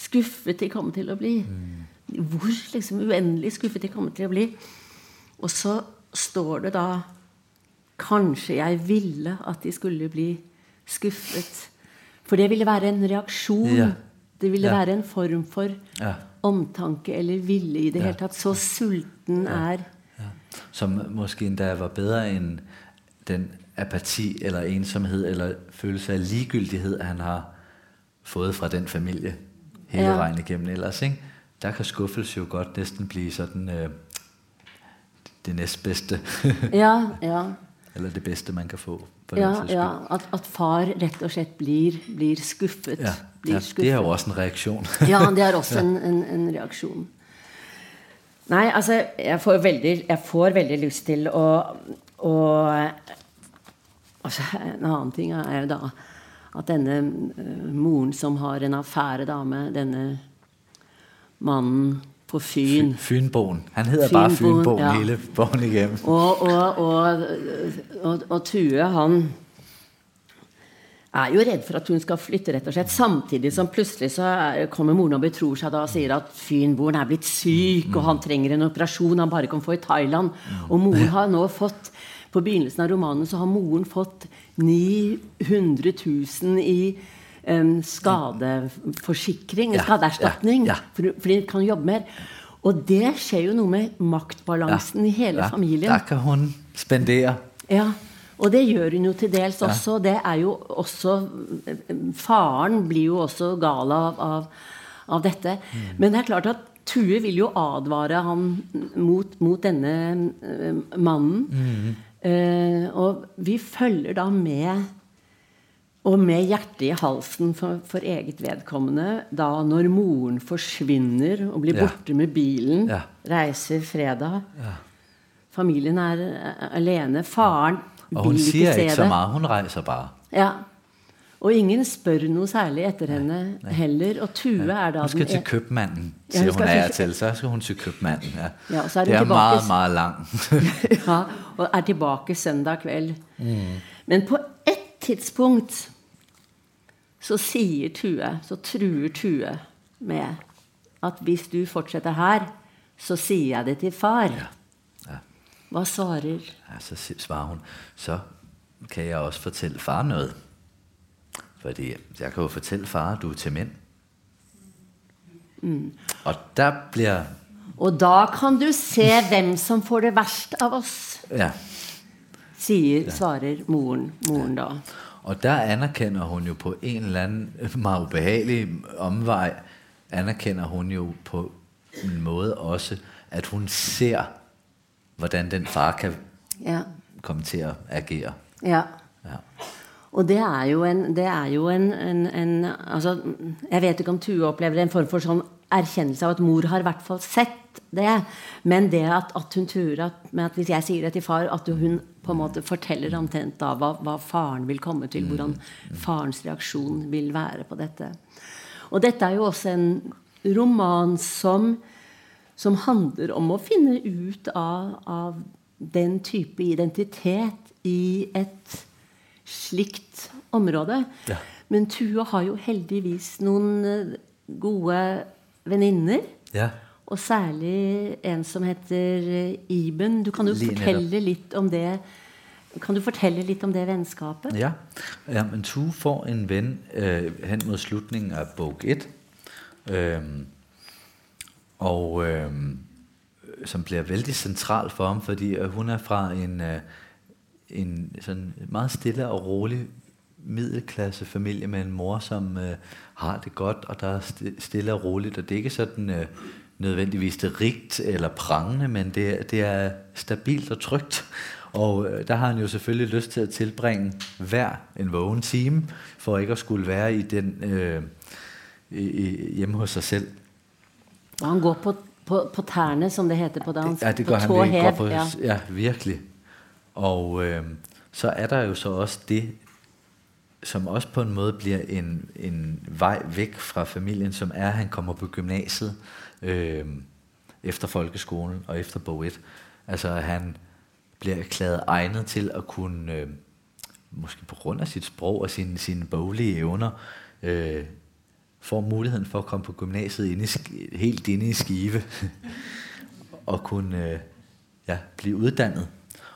skuffet de kommer til å bli. Hvor liksom uendelig skuffet de kommer til å bli. Og så står det da Kanskje jeg ville at de skulle bli skuffet. For det ville være en reaksjon. Ja. Det ville Ja. være en form for Ja. omtanke eller vilje i det hele tatt. Så sulten er Som måske endda var bedre end den apati eller ensomhed eller følelse af ligegyldighed, han har fået fra den familie hele Ja. ja. vejen igennem ellers. Ikke? Der kan skuffelse jo godt næsten blive sådan øh, det næstbedste, Ja, ja. Eller det bedste, man kan få. Den Ja, sags ja at, at far rett og slett blir, blir skuffet. ja. Blir ja. skuffet. Det er jo også en reaktion. Ja, det er også en, en, en reaksjon. Nei, altså, jeg får veldig, jeg får veldig lyst til å, å altså, En annen ting er jo da at denne eh, moren som har en affære da med denne mannen på Fyn Fynboen. Han hedder bare Fynboen, Fynboen ja. hele bogen igennem. Og, og, og, og, og Tue, han er jo redd for at hun skal flytte, rett og slett. Samtidig som plutselig så er, kommer moren og betror seg da og sier at fynboeren er blitt syk, og han trenger en operasjon han bare kan få i Thailand. Og moren har nå fått På begynnelsen av romanen så har moren fått 900 000 i em, skadeforsikring, Ja, skadeerstatning, ja, ja. For, fordi hun kan jobbe mer. Og det skjer jo noe med maktbalansen i hele familien. Der kan hun spendere. Ja, og det gjør hun jo til dels også. Det er jo også Faren blir jo også gal av, av, av dette. Men det er klart at Tue vil jo advare ham mot, mot denne eh, mannen. Eh, og vi følger da med og med hjertet i halsen for, for eget vedkommende da når moren forsvinner og blir Ja. borte med bilen, Ja. reiser fredag Familien er alene. Faren Og hun vil ikke se ikke så det. meget. Hun rejser bare. Ja. Og ingen spør noe særlig etter henne heller. Og Tue er da Hun skal til en- købmanden, Ja, hun hun og til-. Så skal hun til købmanden. Ja. Ja, og så er det hun er meget, meget lang. ja, og er tilbake søndag kveld. Men på ett tidspunkt så sier Tue, så truer Tue med at hvis du fortsetter her, så sier jeg det til far. Ja. Hva svarer Ja, så svarer hun, så kan jeg også fortælle far noget. Fordi jeg kan jo fortælle far, du er til mænd. Mm. Og der bliver, Og da kan du se hvem som får det verst av oss, ja, sier, svarer moren, moren da. og der anerkender hun jo på en eller anden meget ubehagelig omvej, anerkender hun jo på en måde også, at hun ser, hvordan den far kan Ja. komme til at agere. ja. Ja. Og det er jo en, det er jo en, en, en altså, Jeg vet ikke om Tue opplever en form for sånn erkjennelse av at mor har i hvert fall sett det. Men det at, at hun tror at, med at hvis jeg sier det til far, at hun på en måte forteller omtrent da hva, hva faren vil komme til, hvordan farens reaksjon vil være på dette. Og dette er jo også en roman som, som handler om å finne ut av, av den type identitet i et slikt område. Ja. Men Tue har jo heldigvis noen eh, gode venninner. Ja. Og særlig en som heter eh, Iben. Du kan jo Lige fortelle litt om det Kan du fortelle litt om det vennskapet? Ja, ja men Tue får en ven øh, hen mod slutningen af bog 1, øh, og øh, som bliver vældig central for ham, fordi øh, hun er fra en, øh, en sådan meget stille og rolig middelklasse familie med en mor, som øh, har det godt, og der er sti- stille og roligt, og det er ikke sådan øh, nødvendigvis det rigt eller prangende, men det, er- det er stabilt og trygt. Og øh, der har han jo selvfølgelig lyst til at tilbringe hver en vågen time, for ikke at skulle være i den øh, i, hjemme hos sig selv. Og han går på, på, på tærne, som det heter på dansk. Ja, det på gør han tå virkelig. på, ja. ja. ja, virkelig. Og øh, så er der jo så også det som også på en måde bliver en, en vej væk fra familien, som er, at han kommer på gymnasiet øh, efter folkeskolen og efter bog 1. Altså at han bliver erklæret egnet til at kunne, øh, måske på grund af sit sprog og sine, sine boglige evner, øh, får muligheden for at komme på gymnasiet inde i, helt inde i skive, og kunne øh, ja, blive uddannet.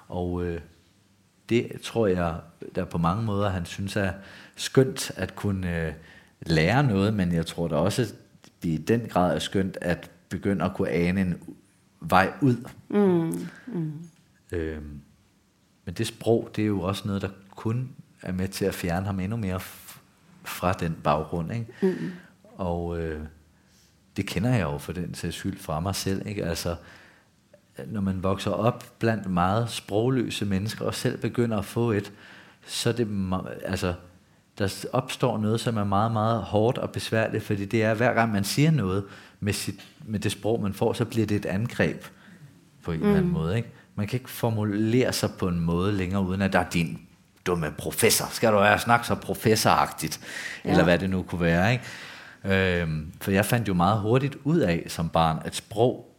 Og øh, det tror jeg, der på mange måder, han synes er skønt at kunne øh, lære noget, men jeg tror da også, det i den grad er skønt at begynde at kunne ane en vej ud. Mm. Mm. Øhm, men det sprog, det er jo også noget, der kun er med til at fjerne ham endnu mere fra den baggrund. Ikke? Mm. Og øh, det kender jeg jo for den sags skyld fra mig selv. Ikke? Altså, når man vokser op blandt meget sprogløse mennesker, og selv begynder at få et, så er det, altså, der opstår noget, som er meget, meget hårdt og besværligt, fordi det er, hver gang man siger noget med, sit, med det sprog, man får, så bliver det et angreb på en mm. eller anden mm. måde. Ikke? Man kan ikke formulere sig på en måde længere, uden at der er din dumme professor. Skal du være snakke så professoragtigt? Ja. Eller hvad det nu kunne være. Ikke? Øhm, for jeg fandt jo meget hurtigt ud af som barn, at sprog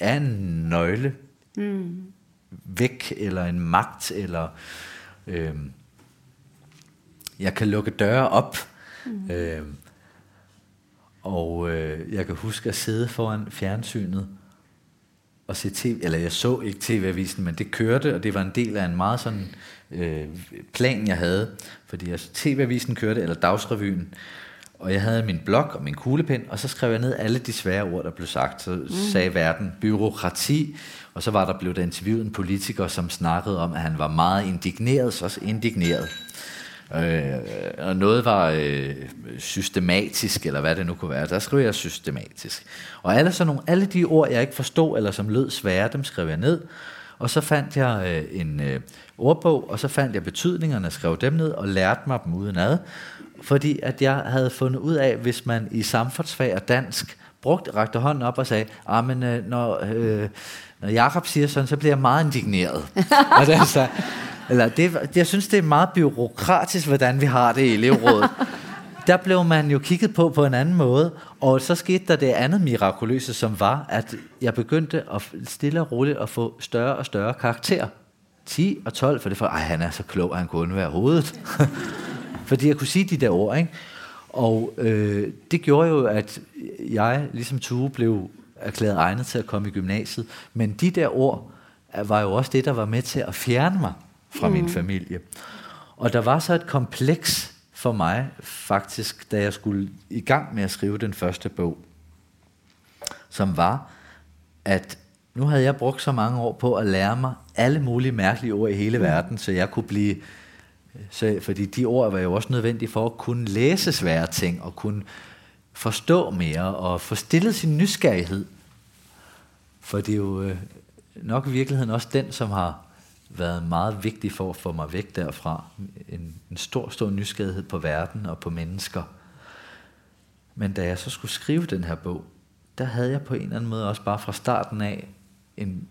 er en nøgle mm. væk, eller en magt, eller øhm, jeg kan lukke døre op. Mm. Øhm, og øh, jeg kan huske at sidde foran fjernsynet og se tv, eller jeg så ikke tv-avisen, men det kørte, og det var en del af en meget sådan øh, plan, jeg havde, fordi jeg, tv-avisen kørte, eller dagsrevyen, og jeg havde min blog og min kuglepen, og så skrev jeg ned alle de svære ord, der blev sagt. Så mm. sagde verden byråkrati, og så var der blevet interviewet en politiker, som snakkede om, at han var meget indigneret, så også indigneret. Øh, og noget var øh, systematisk, eller hvad det nu kunne være. Der skrev jeg systematisk. Og alle, sådan nogle, alle de ord, jeg ikke forstod, eller som lød svære, dem skrev jeg ned. Og så fandt jeg øh, en øh, ordbog, og så fandt jeg betydningerne, skrev dem ned, og lærte mig dem udenad. Fordi at jeg havde fundet ud af, hvis man i samfundsfag og dansk brugte, rakte hånden op og sagde, ah, men øh, når, øh, når Jakob siger sådan, så bliver jeg meget indigneret. og det, så, eller det, jeg synes, det er meget byråkratisk, hvordan vi har det i elevrådet. Der blev man jo kigget på på en anden måde, og så skete der det andet mirakuløse, som var, at jeg begyndte at stille og roligt at få større og større karakter. 10 og 12, for det for, ej, han er så klog, at han kunne være hovedet. Fordi jeg kunne sige de der ord, ikke? Og øh, det gjorde jo, at jeg, ligesom Tue, blev erklæret egnet til at komme i gymnasiet. Men de der ord var jo også det, der var med til at fjerne mig fra mm. min familie. Og der var så et kompleks for mig faktisk, da jeg skulle i gang med at skrive den første bog, som var, at nu havde jeg brugt så mange år på at lære mig alle mulige mærkelige ord i hele mm. verden, så jeg kunne blive, så, fordi de ord var jo også nødvendige for at kunne læse svære ting, og kunne forstå mere, og få stillet sin nysgerrighed. For det er jo øh, nok i virkeligheden også den, som har været meget vigtig for at få mig væk derfra. En, en stor, stor nysgerrighed på verden og på mennesker. Men da jeg så skulle skrive den her bog, der havde jeg på en eller anden måde også bare fra starten af, en,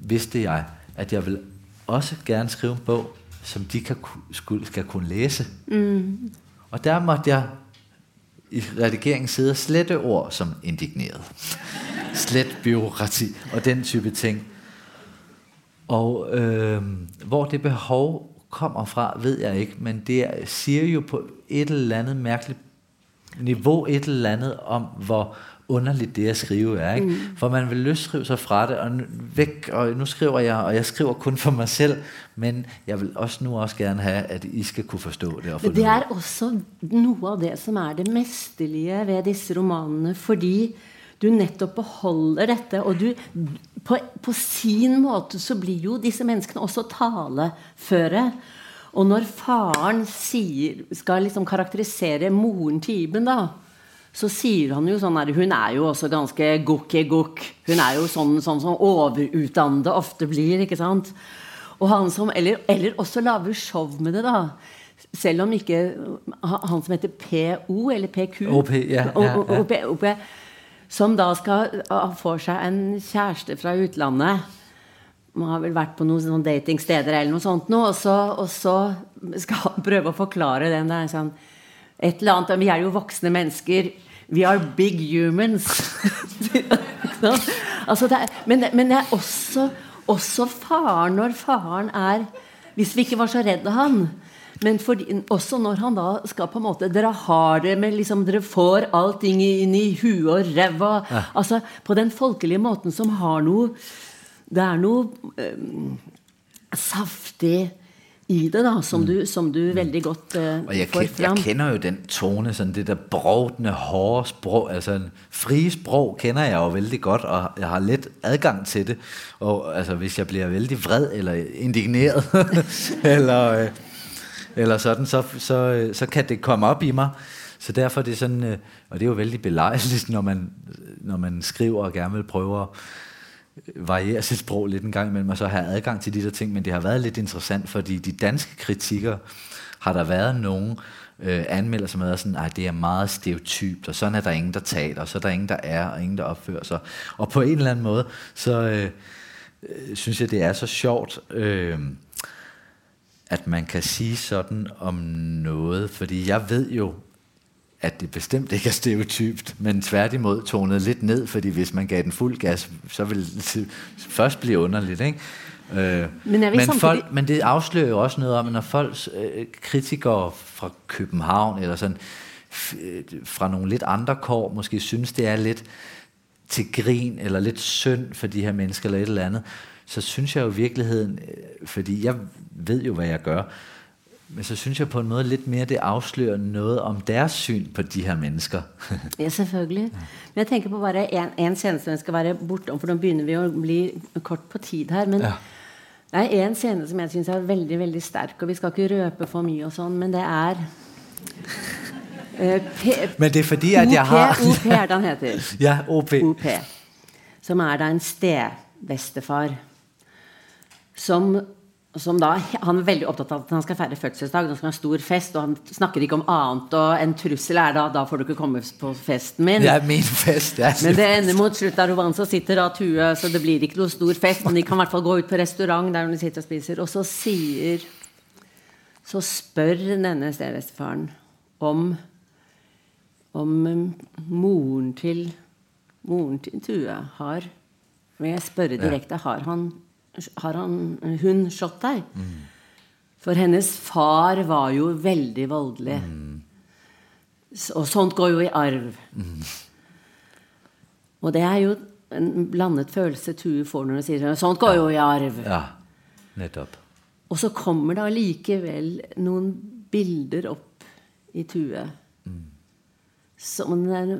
vidste jeg, at jeg vil også gerne skrive en bog, som de kan, skulle, skal kunne læse. Mm. Og der måtte jeg i redigeringen sidde og slette ord som indigneret. Slet byråkrati og den type ting. Og øh, hvor det behov kommer fra, ved jeg ikke, men det siger jo på et eller andet mærkeligt niveau et eller andet om, hvor underligt det at skrive er. Ikke? Mm. For man vil løsskrive sig fra det, og væk, og nu skriver jeg, og jeg skriver kun for mig selv, men jeg vil også nu også gerne have, at I skal kunne forstå det. Og men det er også noget af det, som er det mesterlige ved disse romanene, fordi du netop beholder dette, og du, på, på sin måte så blir jo disse menneskene også taleføre. Og når faren sier, skal liksom karakterisere moren til Iben da, så sier han jo sånn her, hun er jo også ganske gokk-gokk. Hun er jo sånn, sånn som overutdannede ofte blir, ikke sant? Og han som, eller, eller også laver show med det da. Selv om ikke han som heter PO, eller PQ. OP, ja. ja, ja. OP, OP, som da skal eh, få seg en kæreste fra utlandet. man har vel vært på noen sånne datingsteder eller noe sånt nå, og så, og så skal han prøve å forklare den der sånn et eller annet, Vi er jo voksne mennesker. We are big humans. altså er, men, men det er også, også faren når faren er Hvis vi ikke var så redd han. Men fordi, også når han da skal på en måte Dere har det med liksom, Dere får allting inn i huet og ræva. Ja. Altså, på den folkelige måten som har noe Det er noe um, saftig i det, da, som, mm. du, som du veldig godt uh, og jeg får fram. Jeg kender jo den tone, sådan det der brovdende, hårde sprog, altså en frie sprog kender jeg jo veldig godt, og jeg har let adgang til det. Og altså, hvis jeg bliver vældig vred eller indigneret, eller, øh, eller sådan, så, så, øh, så kan det komme op i mig. Så derfor er det sådan, øh, og det er jo vældig belejligt, når man, når man skriver og gerne vil prøve at variere sit sprog lidt en gang imellem, og så have adgang til de der ting, men det har været lidt interessant, fordi de danske kritikker har der været nogen øh, anmelder, som har været sådan, at det er meget stereotypt, og sådan er der ingen, der taler, og så er der ingen, der er, og ingen, der opfører sig. Og på en eller anden måde, så øh, øh, synes jeg, det er så sjovt, øh, at man kan sige sådan om noget, fordi jeg ved jo, at det bestemt ikke er stereotypt, men tværtimod tonet lidt ned, fordi hvis man gav den fuld gas, så ville det først blive underligt, ikke? Øh, men, men, folk, men det afslører jo også noget om, når folk, øh, kritikere fra København, eller sådan, øh, fra nogle lidt andre kår, måske synes, det er lidt til grin, eller lidt synd for de her mennesker, eller et eller andet, så synes jeg jo i virkeligheden, øh, fordi jeg ved jo, hvad jeg gør, men så synes jeg på en måde lidt mere, det afslører noget om deres syn på de her mennesker. ja, selvfølgelig. Men jeg tænker på bare en, en scene som skal være bortom, for nå begynner vi at bli kort på tid her. Men ja. det er en scene som jeg synes er veldig, veldig stærk, og vi skal ikke røpe for mye og sådan, men det er... Uh, men det er fordi, at jeg har... OP, den heter. ja, OP. OP. Som er da en stedbestefar, som som da, han er veldig opptatt av at han skal feire fødselsdag, det skal være stor fest, og han snakker ikke om annet, og en trussel er da, da får du ikke komme på festen min. Det er min fest, det er Men det ender mot slutt der romanen, så sitter da Tue, så det blir ikke noe stor fest, men de kan i hvert fall gå ut på restaurant der de sitter og spiser, og så sier, så spør denne stedestefaren om, om moren til, moren til Tue har, vil jeg spørre direkte, har han har han, hun slått deg? Mm. For hennes far var jo veldig voldelig. Mm. Og sånt går jo i arv. Mm. Og det er jo en blandet følelse Tue får når hun sier sånt går jo i arv. Ja, nettopp. Og så kommer det allikevel noen bilder opp i Tue. Mm. Som det er,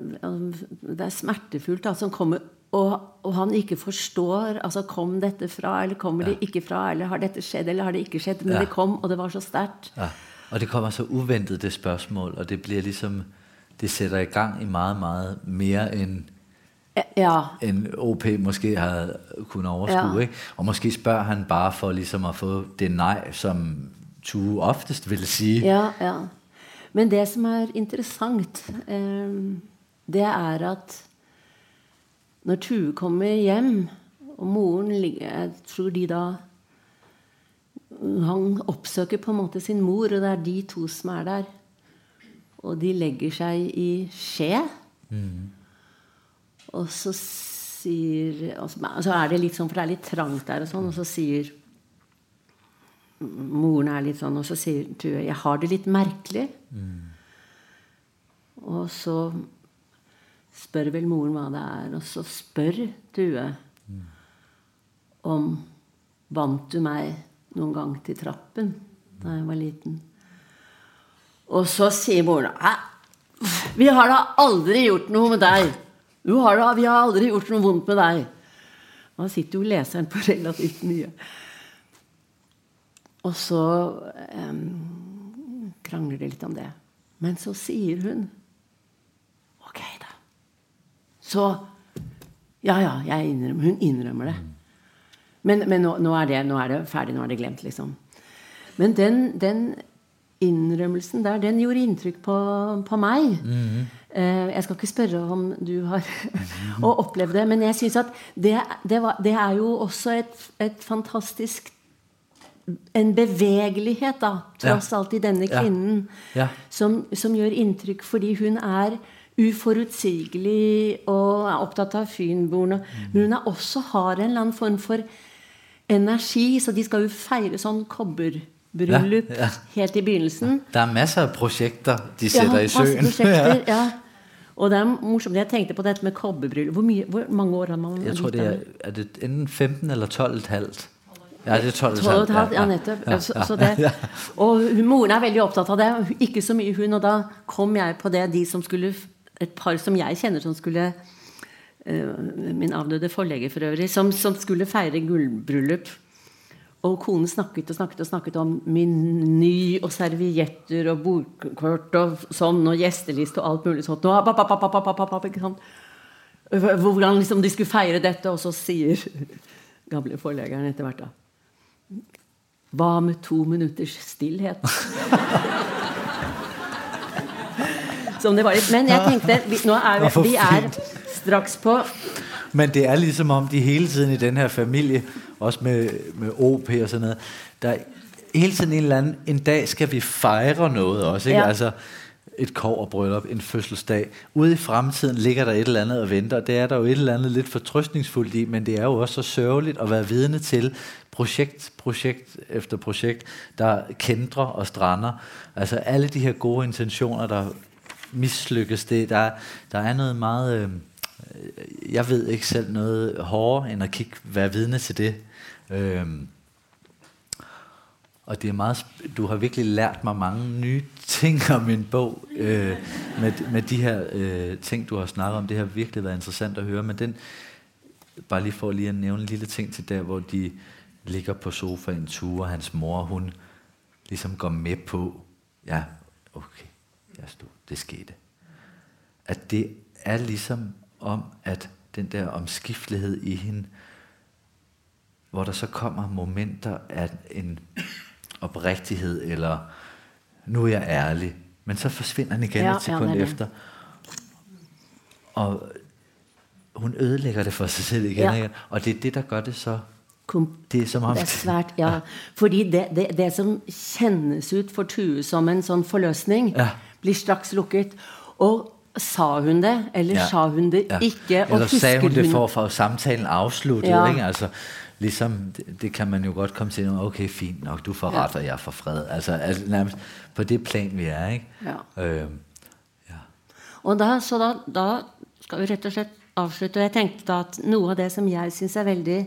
det er smertefullt, da, som kommer og, og, han ikke forstår altså Kom dette fra, eller kommer ja. det ikke fra? Eller har dette skjedd, eller har det ikke skjedd? Men ja. det kom, og det var så sterkt. Ja. Og det kommer så uventet, det spørsmål, og det bliver ligesom Det sætter i gang i meget, meget mere end ja. end OP måske har kunnet overskue. Ja. Ikke? Og måske spørger han bare for ligesom at få det nej, som Tue oftest vil sige. Ja, ja. Men det som er interessant, eh, det er at når Tue kommer hjem, og moren ligger Jeg tror de da Han oppsøker på en måte sin mor, og det er de to som er der. Og de legger seg i skje. Mm. Og så sier og så er det litt sånn, For det er litt trangt der, og sånn, og så sier Moren er litt sånn, og så sier Tue 'Jeg har det litt merkelig'. Mm. Og så spør vel moren hva det er. Og så spør Due om Vant du meg noen gang til trappen da jeg var liten? Og så sier moren Hæ? Vi har da aldri gjort noe med deg. Har da, vi har aldri gjort noe vondt med deg. Da sitter jo leseren på relativt mye. Og så um, krangler de litt om det. Men så sier hun så Ja, ja, jeg innrømmer, hun innrømmer det. Men, men nå, nå, er det, nå, er det, ferdig, nå er det glemt, liksom. Men den, den innrømmelsen der, den gjorde inntrykk på, på meg. Mm -hmm. Eh, jeg skal ikke spørre om du har opplevd det, men jeg synes at det, det, var, det er jo også et, et fantastisk en bevegelighet, da, tross Ja. alt, i denne Ja. kvinnen, Ja. som, som gjør inntrykk fordi hun er uforutsigelig og er opptatt av Fynboerne. Men hun er også har en eller annen form for energi, så de skal jo feire sånn kobberbryllup Ja, ja. helt i begynnelsen. Der er masser af projekter, de sætter i masse søen. prosjekter, ja. Og det er morsomt, jeg tenkte på dette med kobberbryllup. Hvor, mye, hvor mange år har man Jeg tror, det er, er det enten 15 eller 12 et halvt. Ja, det er 12 et 12 og et halvt, ja, nettopp. Så, så det, og moren er veldig opptatt av det. Ikke så mye hun. Og da kom jeg på det, de som skulle et par som jeg kender som skulle eh, Min avdøde forlegger for øvrig, som, som skulle fejre guldbryllup. Og konen snakket og snakket og snakket om meny og servietter og bordkort og sånn, og gjesteliste og alt mulig sånt. Og, pap, pap, pap, pap, pap, pap, ikke sant? Hvordan liksom de skulle feire dette, og så sier gamle forleggeren etter hvert da Hva med to minutters stillhet? Som det var litt. Men jeg tenkte vi, Nå er vi, vi er straks på Men det er ligesom om, de hele tiden i den her familie, også med, med OP og sådan noget, der er hele tiden en eller anden, en dag skal vi fejre noget også, ikke? Ja. Altså et koverbryllup, en fødselsdag. Ude i fremtiden ligger der et eller andet og venter, og det er der jo et eller andet lidt fortrøstningsfuldt i, men det er jo også så sørgeligt at være vidne til projekt, projekt efter projekt, der kendrer og strander. Altså alle de her gode intentioner, der mislykkes, det, der, der er noget meget... Øh, jeg ved ikke selv noget hårdere, end at kigge, være vidne til det. Øh, og det er meget, du har virkelig lært mig mange nye ting om min bog, øh, med, med de her øh, ting, du har snakket om. Det har virkelig været interessant at høre, men den, bare lige for lige at nævne en lille ting til der, hvor de ligger på sofaen, Ture, hans mor, hun ligesom går med på, ja, okay, jeg stod, det skete. At det er ligesom om, at den der omskiftelighed i hende, hvor der så kommer momenter af en oprigtighed, eller nu er jeg ærlig, men så forsvinder den igen Ja, et sekund ja, efter. Og hun ødelægger det for sig selv igen, Ja. ja. igen. og det er det, der gør det så... kom, Det er som om... Det er svært, ja. Fordi det, det, det som kjennes ut for Tue som en sånn forløsning, Ja. Blir straks lukket. Og sa hun det, eller Ja. sa hun det Ja. ikke? Og Eller sagde hun det for få samtalen afsluttet, Ja. ikke? Altså, ligesom, det, det kan man jo godt komme til, okay, fint nok, du får Ja. ret, og jeg får fred. Altså, altså nærmest på det plan, vi er, ikke? Ja. Øhm, ja. Og da, så da, da skal vi rett og slett avslutte. Og jeg tenkte da at noe av det som jeg syns er veldig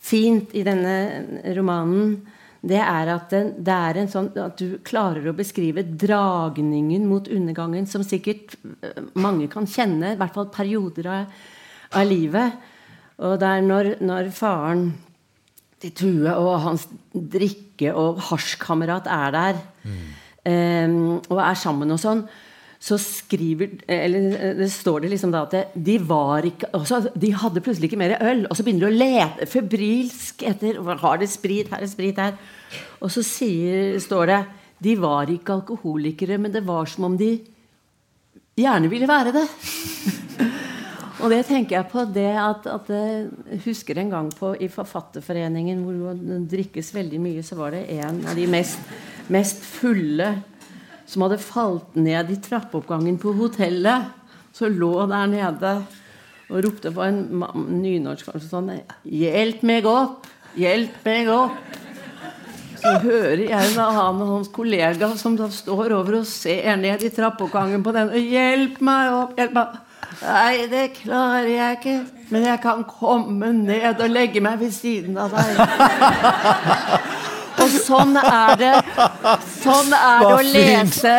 fint i denne romanen, det er at den, det er en sånn, at du klarer å beskrive dragningen mot undergangen, som sikkert eh, mange kan kjenne, i hvert fall perioder av, av livet. Og det er når, når faren til Tue og hans drikke- og hasjkamerat er der, eh, og er sammen og sånn, så skriver Eller det står det liksom da at de var ikke altså, De hadde plutselig ikke mer øl, og så begynner de å lete febrilsk etter Har det sprit her, er sprit her? Og så sier, står det De var ikke alkoholikere, men det var som om de gjerne ville være det. Og det tænker jeg på det at, at jeg husker en gang på i Forfatterforeningen hvor det drikkes veldig mye, så var det en av de mest, mest fulle som hadde falt ned i trappeoppgangen på hotellet. Så lå der nede og ropte på en nynorsk kanskje sånn 'Hjelp meg opp! Hjelp meg opp!' Så hører jeg da han og hans kollega som da står over og ser ned i trappeoppgangen på den. 'Hjelp meg opp! Hjelp meg!' Nei, det klarer jeg ikke. Men jeg kan komme ned og legge meg ved siden av deg. Og sånn er det Sånn er det å lese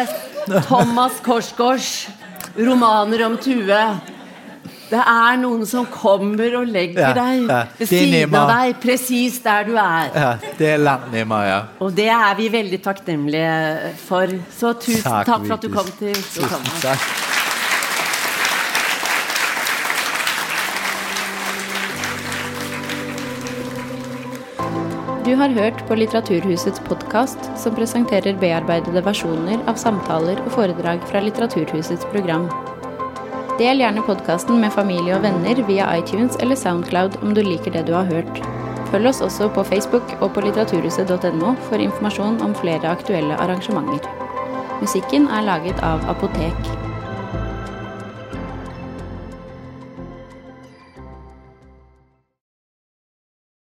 Thomas Korsgaards romaner om Tue. Det er noen som kommer og legger deg ja. ved siden av deg, presis der du er. ja, det er langt nemmere, ja. Og det er vi veldig takknemlige for. Så tusen Takk, takk, for at du kom til Oslo. Tusind Thomas. Du har hørt på Litteraturhusets podkast, som presenterer bearbeidede versjoner av samtaler og foredrag fra Litteraturhusets program. Del gjerne podkasten med familie og venner via iTunes eller Soundcloud om du liker det du har hørt. Følg oss også på Facebook og på litteraturhuset.no for informasjon om flere aktuelle arrangementer. Musikken er laget av Apotek.